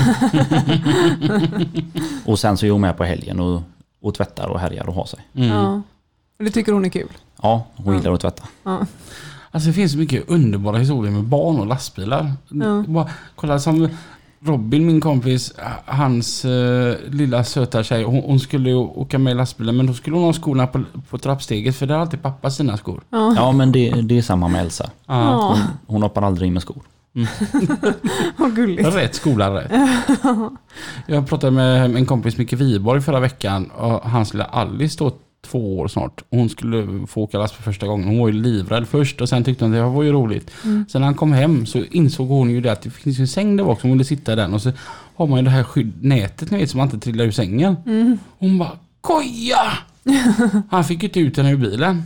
och sen så är hon med på helgen och, och tvättar och härjar och har sig. Mm. Ja. Och Det tycker hon är kul. Ja, hon Ja. gillar att tvätta. Ja. Alltså det finns så mycket underbara historier med barn och lastbilar. Ja. Bara, kolla som Robin, min kompis, hans eh, lilla söta tjej, hon, hon skulle ju åka med i lastbilen men då skulle hon ha skorna på, på trappsteget för där har alltid pappa sina skor. Ja. Ja, men det, det är samma med Elsa. Ja. Hon, hon hoppar aldrig in med skor. Vad gulligt. Rätt skola rätt. Jag pratade med en kompis, Micke Wiborg, förra veckan och hans lilla Alice då två år snart. Hon skulle få åka lastbil första gången. Hon var ju livrädd först och sen tyckte hon det var ju roligt. Sen när han kom hem så insåg hon ju det att det finns en säng där bak som hon ville sitta i den och så har man ju det här skydd, nätet ni vet som man inte trillar ur sängen. Hon bara koja! Han fick ju inte ut henne ur bilen.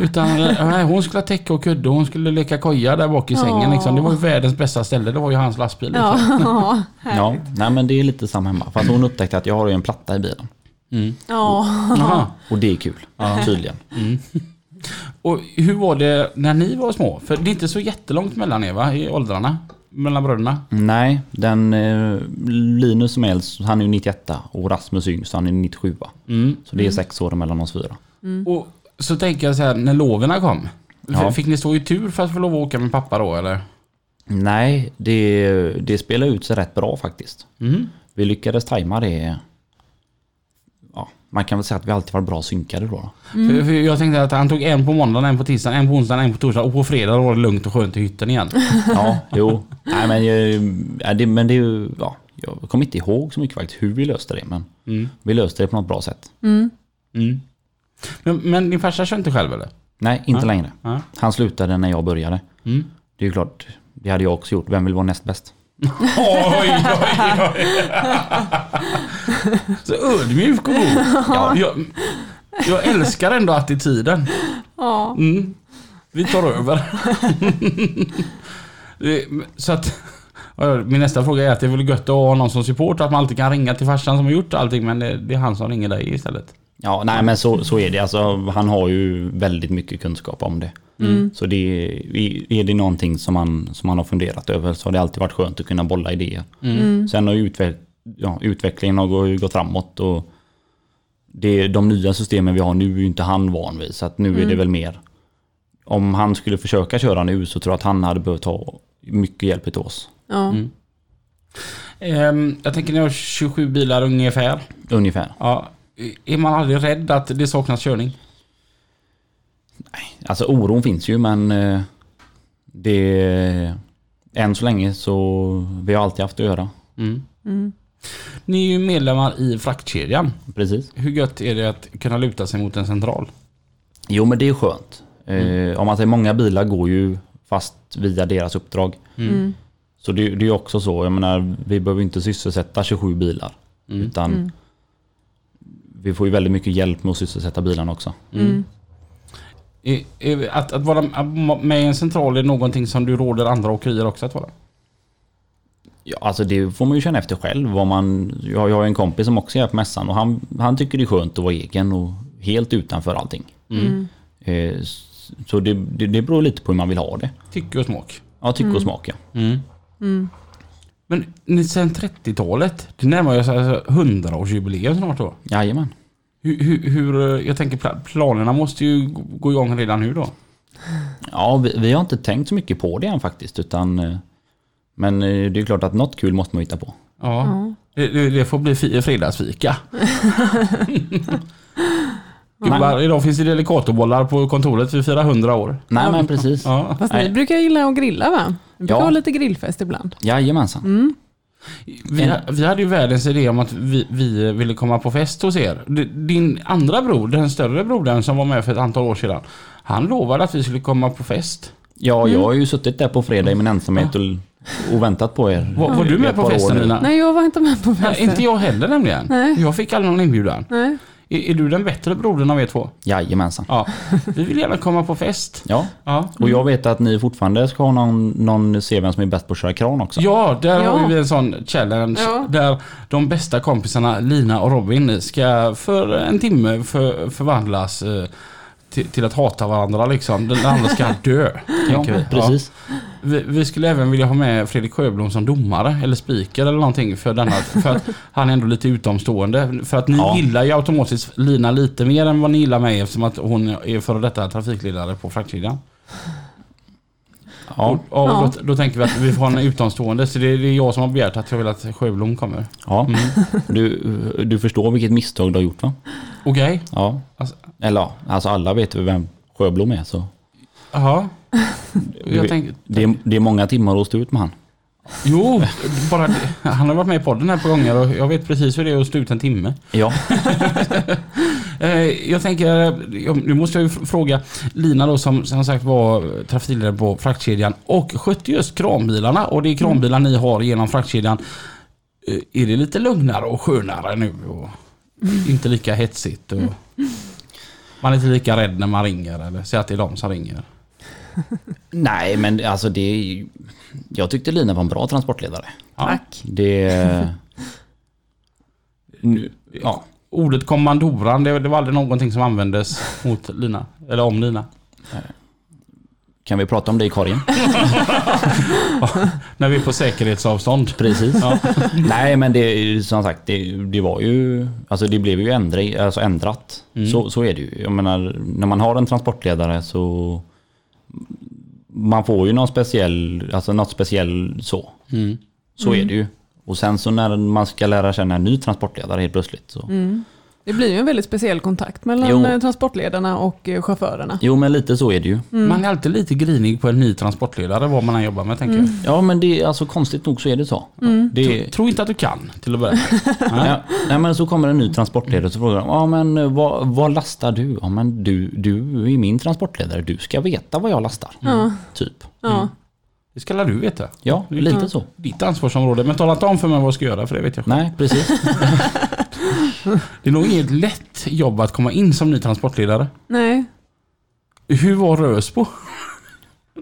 Utan nej, hon skulle ha täcke och kudde och hon skulle leka koja där bak i sängen. Liksom. Det var ju världens bästa ställe. Det var ju hans lastbil. Liksom. Ja, Ja, nej men det är lite samma hemma. Fast hon upptäckte att jag har ju en platta i bilen. Mm. Ja. Jaha. Och det är kul, tydligen. Och hur var det när ni var små? För det är inte så jättelångt mellan er va? I åldrarna? Mellan bröderna? Nej, den eh, Linus som är äldst, han är ju 91 och Rasmus yngst, han är 97. Mm. Så det är sex år mellan oss fyra. Och så tänker jag så här, när loven kom. Ja. Fick ni stå i tur för att få lov att åka med pappa då eller? Nej, det, det spelar ut sig rätt bra faktiskt. Mm. Vi lyckades tajma det. Man kan väl säga att vi alltid varit bra synkade då. För jag tänkte att han tog en på måndagen, en på tisdagen, en på onsdagen, en på torsdagen och på fredag var det lugnt och skönt i hytten igen. Ja, jo. Nej, men, jag- ja, det, men det är ju... Ja, jag kommer inte ihåg så mycket faktiskt hur vi löste det, men Mm. vi löste det på något bra sätt. Mm. Mm. Men, men din farsa kör inte själv eller? Nej, inte Ja. längre. Ja. Han slutade när jag började. Mm. Det är ju klart, det hade jag också gjort. Vem vill vara näst bäst? Oj, oj, oj. Så ödmjuk och god. Ja. Jag, jag älskar ändå attityden. Ja. Mm. Vi tar över. Så att... Min nästa fråga är att det är väl gött att ha någon som support, att man alltid kan ringa till farsan som har gjort allting men det, det är han som ringer dig istället. Ja, nej men så, så är det. Alltså, han har ju väldigt mycket kunskap om det. Mm. Så det, är det någonting som han, som han har funderat över så har det alltid varit skönt att kunna bolla idéer. Mm. Sen har utveck, ja, utvecklingen har gå- gått framåt och det, de nya systemen vi har nu är ju inte han van vid. Så att nu är det väl mer, om han skulle försöka köra nu så tror jag att han hade behövt ha mycket hjälp till oss. Ja. Mm. Ehm, jag tänker ni har 27 bilar ungefär. Ungefär. Ja, är man aldrig rädd att det saknas körning? Alltså oron finns ju men eh, det... Än så länge så vi har alltid haft att göra. Mm. Mm. Ni är ju medlemmar i fraktkedjan. Precis. Hur gött är det att kunna luta sig mot en central? Jo men det är skönt. Eh, om man säger många bilar går ju fast via deras uppdrag. Mm. Så det, det är ju också så, jag menar vi behöver inte sysselsätta 27 bilar. Mm. Utan Mm. Vi får ju väldigt mycket hjälp med att sysselsätta bilarna också. Mm. Är- Att, att vara med i en central är någonting som du råder andra åkerier också att vara? Ja, alltså det får man ju känna efter själv. Vad man, jag, jag har ju en kompis som också är på mässan och han, han tycker det är skönt att vara egen och helt utanför allting. Mm. Eh, s- Så det, det, det beror lite på hur man vill ha det. Tycke och smak. Ja, tycke och smak ja. Mm. Men sen 30-talet, det närmar sig alltså 100-årsjubileum snart då. Jajamän. Hur, hur, hur, jag tänker pla- planerna måste ju gå igång redan nu då. Ja, vi, vi har inte tänkt så mycket på det än faktiskt. Utan, eh, men eh, det är klart att något kul måste man hitta på. Ja. Det, det får bli fi- Gubbar, idag finns det Delicatobollar på kontoret. Vi firar 100 år. Nej men precis. Ja. Fast Nej. ni brukar gilla att grilla va? Vi brukar Ja. ha lite grillfest ibland. Jajamensan. Vi, vi hade ju världens idé om att vi, vi ville komma på fest hos er. D- Din andra bror, den större brodern som var med för ett antal år sedan. Han lovade att vi skulle komma på fest. Ja, jag har ju suttit där på fredag i min ensamhet och, och väntat på er. Var, var du med på par år festen nu. Lina? Nej, jag var inte med på Nej, festen. inte jag heller nämligen. Nej. Jag fick aldrig någon inbjudan. Nej. Är, är du den bättre brodern av er två? Jajamensan. Ja. Vi vill gärna komma på fest. Ja, Ja. och jag vet att ni fortfarande ska ha någon, någon se vem som är bäst på att köra kran också. Ja, där Ja. har vi en sån challenge Ja. där de bästa kompisarna Lina och Robin ska för en timme för, förvandlas eh, till, till att hata varandra liksom. Den andra ska dö, tänker vi. precis. Ja. Vi, vi skulle även vilja ha med Fredrik Sjöblom som domare eller speaker eller någonting för denna. För att han är ändå lite utomstående. För att ni Ja. gillar ju automatiskt Lina lite mer än vad ni gillar mig eftersom att hon är före detta trafikledare på fraktkedjan. Ja, Och, och Ja. då, då tänker vi att vi får ha en utomstående. Så det är, det är jag som har begärt att jag vill att Sjöblom kommer. ja. Mm. Du, du förstår vilket misstag du har gjort va? Okej. Ja. Alltså- Eller ja, alltså alla vet vem Sjöblom är så. Jaha. Jag tänker, Det är, det är många timmar att stå ut med han. jo, bara. Han har varit med i podden här på gånger och jag vet precis hur det är att stå ut en timme. Ja, Jag tänker, jag- nu måste jag ju fr- fråga Lina då som som sagt var trafikledare på fraktkedjan och skötte just kranbilarna och det är kranbilar ni har genom fraktkedjan. Eh, Är det lite lugnare och skönare nu och inte lika hetsigt? Och man är inte lika rädd när man ringer eller säger att det är de som ringer. nej men alltså det är ju... Jag tyckte Lina var en bra transportledare. Tack. Det... Nu, ja, Ordet kommandoran, det, det var aldrig någonting som användes mot Lina. Eller om Lina. kan vi prata om det i korgen? När vi är på säkerhetsavstånd. Precis. Ja. Nej men det som sagt det, det var ju Alltså det blev ju ändring, alltså ändrat. Mm. Så, så är det ju. Jag menar när man har en transportledare så Man får ju någon speciell, alltså något speciell så. Mm. Så är det ju. Och sen så när man ska lära känna en ny transportledare helt plötsligt så. Det blir ju en väldigt speciell kontakt mellan Jo. eh, transportledarna och eh, chaufförerna. Jo men lite så är det ju. Man är alltid lite grinig på en ny transportledare vad man än jobbar med tänker jag. Ja men det är alltså konstigt nog så är det så. Det, Tro inte att du kan till att börja med. Nej. Ja, nej men så kommer en ny transportledare och så frågar de, ja men eh, vad, vad lastar du? Ja men du, du är min transportledare, du ska veta vad jag lastar. Ja. Typ. Ja. Det ska du veta. Ja, lite så. Ditt ansvarsområde. Men tala inte om för mig vad jag ska göra för det vet jag. Nej, precis. Det är nog inget lätt jobb att komma in som ny transportledare. Nej. Hur var Rösbo?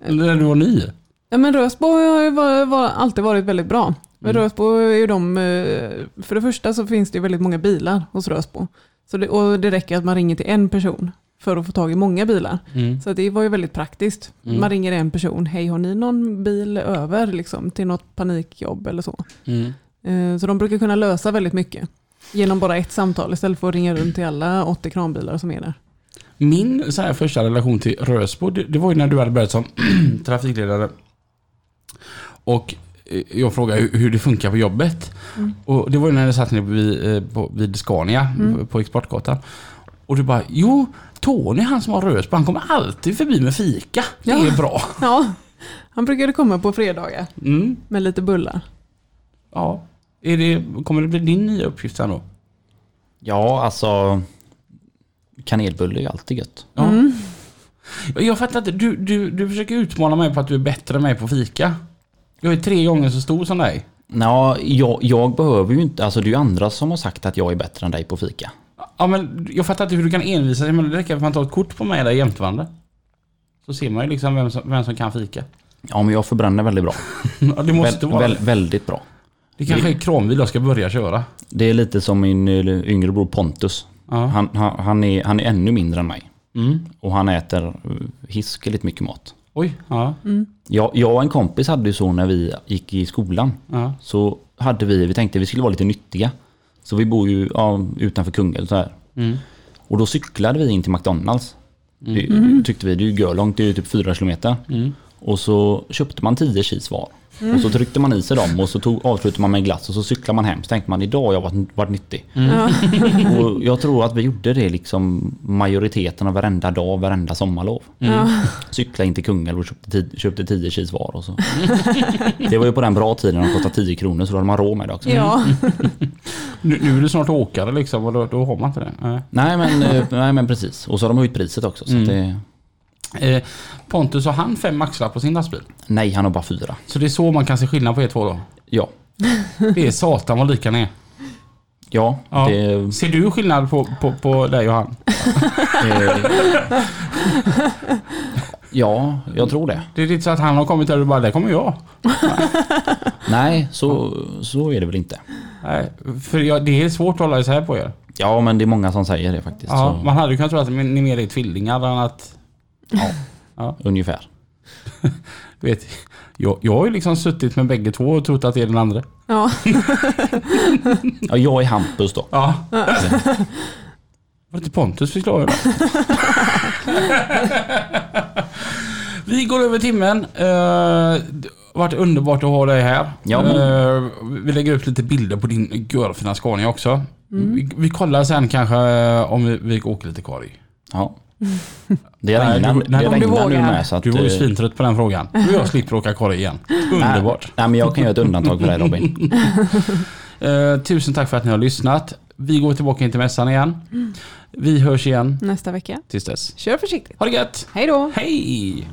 När du var ny? Ja, men Rösbo har ju var, var, alltid varit väldigt bra. Men Rösbo är ju de, eh, för det första så finns det ju väldigt många bilar hos Rösbo. Så det, och det räcker att man ringer till en person för att få tag i många bilar. Mm. Så det var ju väldigt praktiskt. Mm. Man ringer en person, hej har ni någon bil över liksom, till något panikjobb eller så. Mm. Eh, Så de brukar kunna lösa väldigt mycket genom bara ett samtal istället för att ringa runt till alla 80 kranbilar som är där. Min så här första relation till Rösbo, det, var ju när du hade börjat som trafikledare. Och eh, jag frågade hur, det funkar på jobbet. Och det var ju när jag satt nere vid, eh, på, vid Scania på Exportgatan. Och du bara, jo, Tony han som har Rösbo, han kommer alltid förbi med fika. Det Ja. är bra. Ja, han brukade komma på fredagar Mm. med lite bullar. Ja. Är det, kommer det bli din nya uppgift sen då? Ja, alltså kanelbulle är ju alltid gött. Ja. Jag fattar inte, du, du, du försöker utmana mig på att du är bättre än mig på fika. Jag är tre gånger så stor som dig. Ja, jag, jag behöver ju inte, alltså det är ju andra som har sagt att jag är bättre än dig på fika. Ja men jag fattar inte hur du kan envisa dig, men det räcker att man tar ett kort på mig där jämtvarande. Så ser man ju liksom vem som, vem som kan fika. Ja, men jag förbränner väldigt bra. Ja, det måste Väl, vara väl, väldigt bra. Det kanske är kranbil jag ska börja köra. Det är lite som min eh, yngre bror Pontus. Ja. Han, han, han, är, han är ännu mindre än mig. Mm. Och han äter eh, hiskeligt mycket mat. Oj, ja. Jag, jag och en kompis hade ju så när vi gick i skolan. ja. Så hade vi, vi tänkte vi skulle vara lite nyttiga. Så vi bor ju ja, utanför Kungälv så här. Mm. Och då cyklade vi in till McDonalds. Det, tyckte vi, det är ju görlångt, det är ju typ fyra kilometer. Mm. Och så köpte man 10 cheese var. Och så tryckte man i sig dem och så tog, avslutade man med en glass och så cyklade man hem. Så tänkte man idag har jag varit, varit nyttig. Ja. Och jag tror att vi gjorde det liksom majoriteten av varenda dag, varenda sommarlov. Ja. Cykla in till Kungälv och köpte, tid, köpte 10 cheese var och så. Det var ju på den bra tiden de kostade 10 kronor så då hade man råd med det också. ja. Nu, nu är du snart åkare liksom och då, då har man inte det. Nej. Nej men, eh, nej men precis. Och så har de höjt priset också. Så att det, Eh, Pontus, har han fem axlar på sin lastbil? nej, han har bara fyra. Så det är så man kan se skillnad på er två då? Ja. Det är satan vad lika ni är. Ja, Ja. Det, Ser du skillnad på, på, på dig och han? eh, ja, jag tror det. Det är lite så att han har kommit där och bara, där kommer jag. Nej, så, så är det väl inte. Nej, för jag, det är svårt att hålla isär på er. Ja, men det är många som säger det faktiskt. Ja, Så, man hade ju kunnat tro att ni mer är tvillingar än att... ungefär. Du vet, jag, jag har ju liksom suttit med bägge två och trott att det är den andra. ja. Ja, jag är Hampus då. Ja. Var det inte Pontus förslag då? Vi går över timmen. Eh, det har varit underbart att ha dig här. Ja, men- Eh, vi lägger upp lite bilder på din görfina Scania också. Vi, vi kollar sen kanske eh, om vi, vi åker lite korg. Ja. Det regnar, nej, det du nu vågar. med så att... Du var ju eh, svintrött på den frågan. Och jag slipper åka korg igen. Underbart. Nej, men jag kan göra ett undantag för dig Robin. Eh, tusen tack för att ni har lyssnat. Vi går tillbaka in till mässan igen. Vi hörs igen Nästa vecka. tills dess. Kör försiktigt. Ha det gött! Hej då! Hej!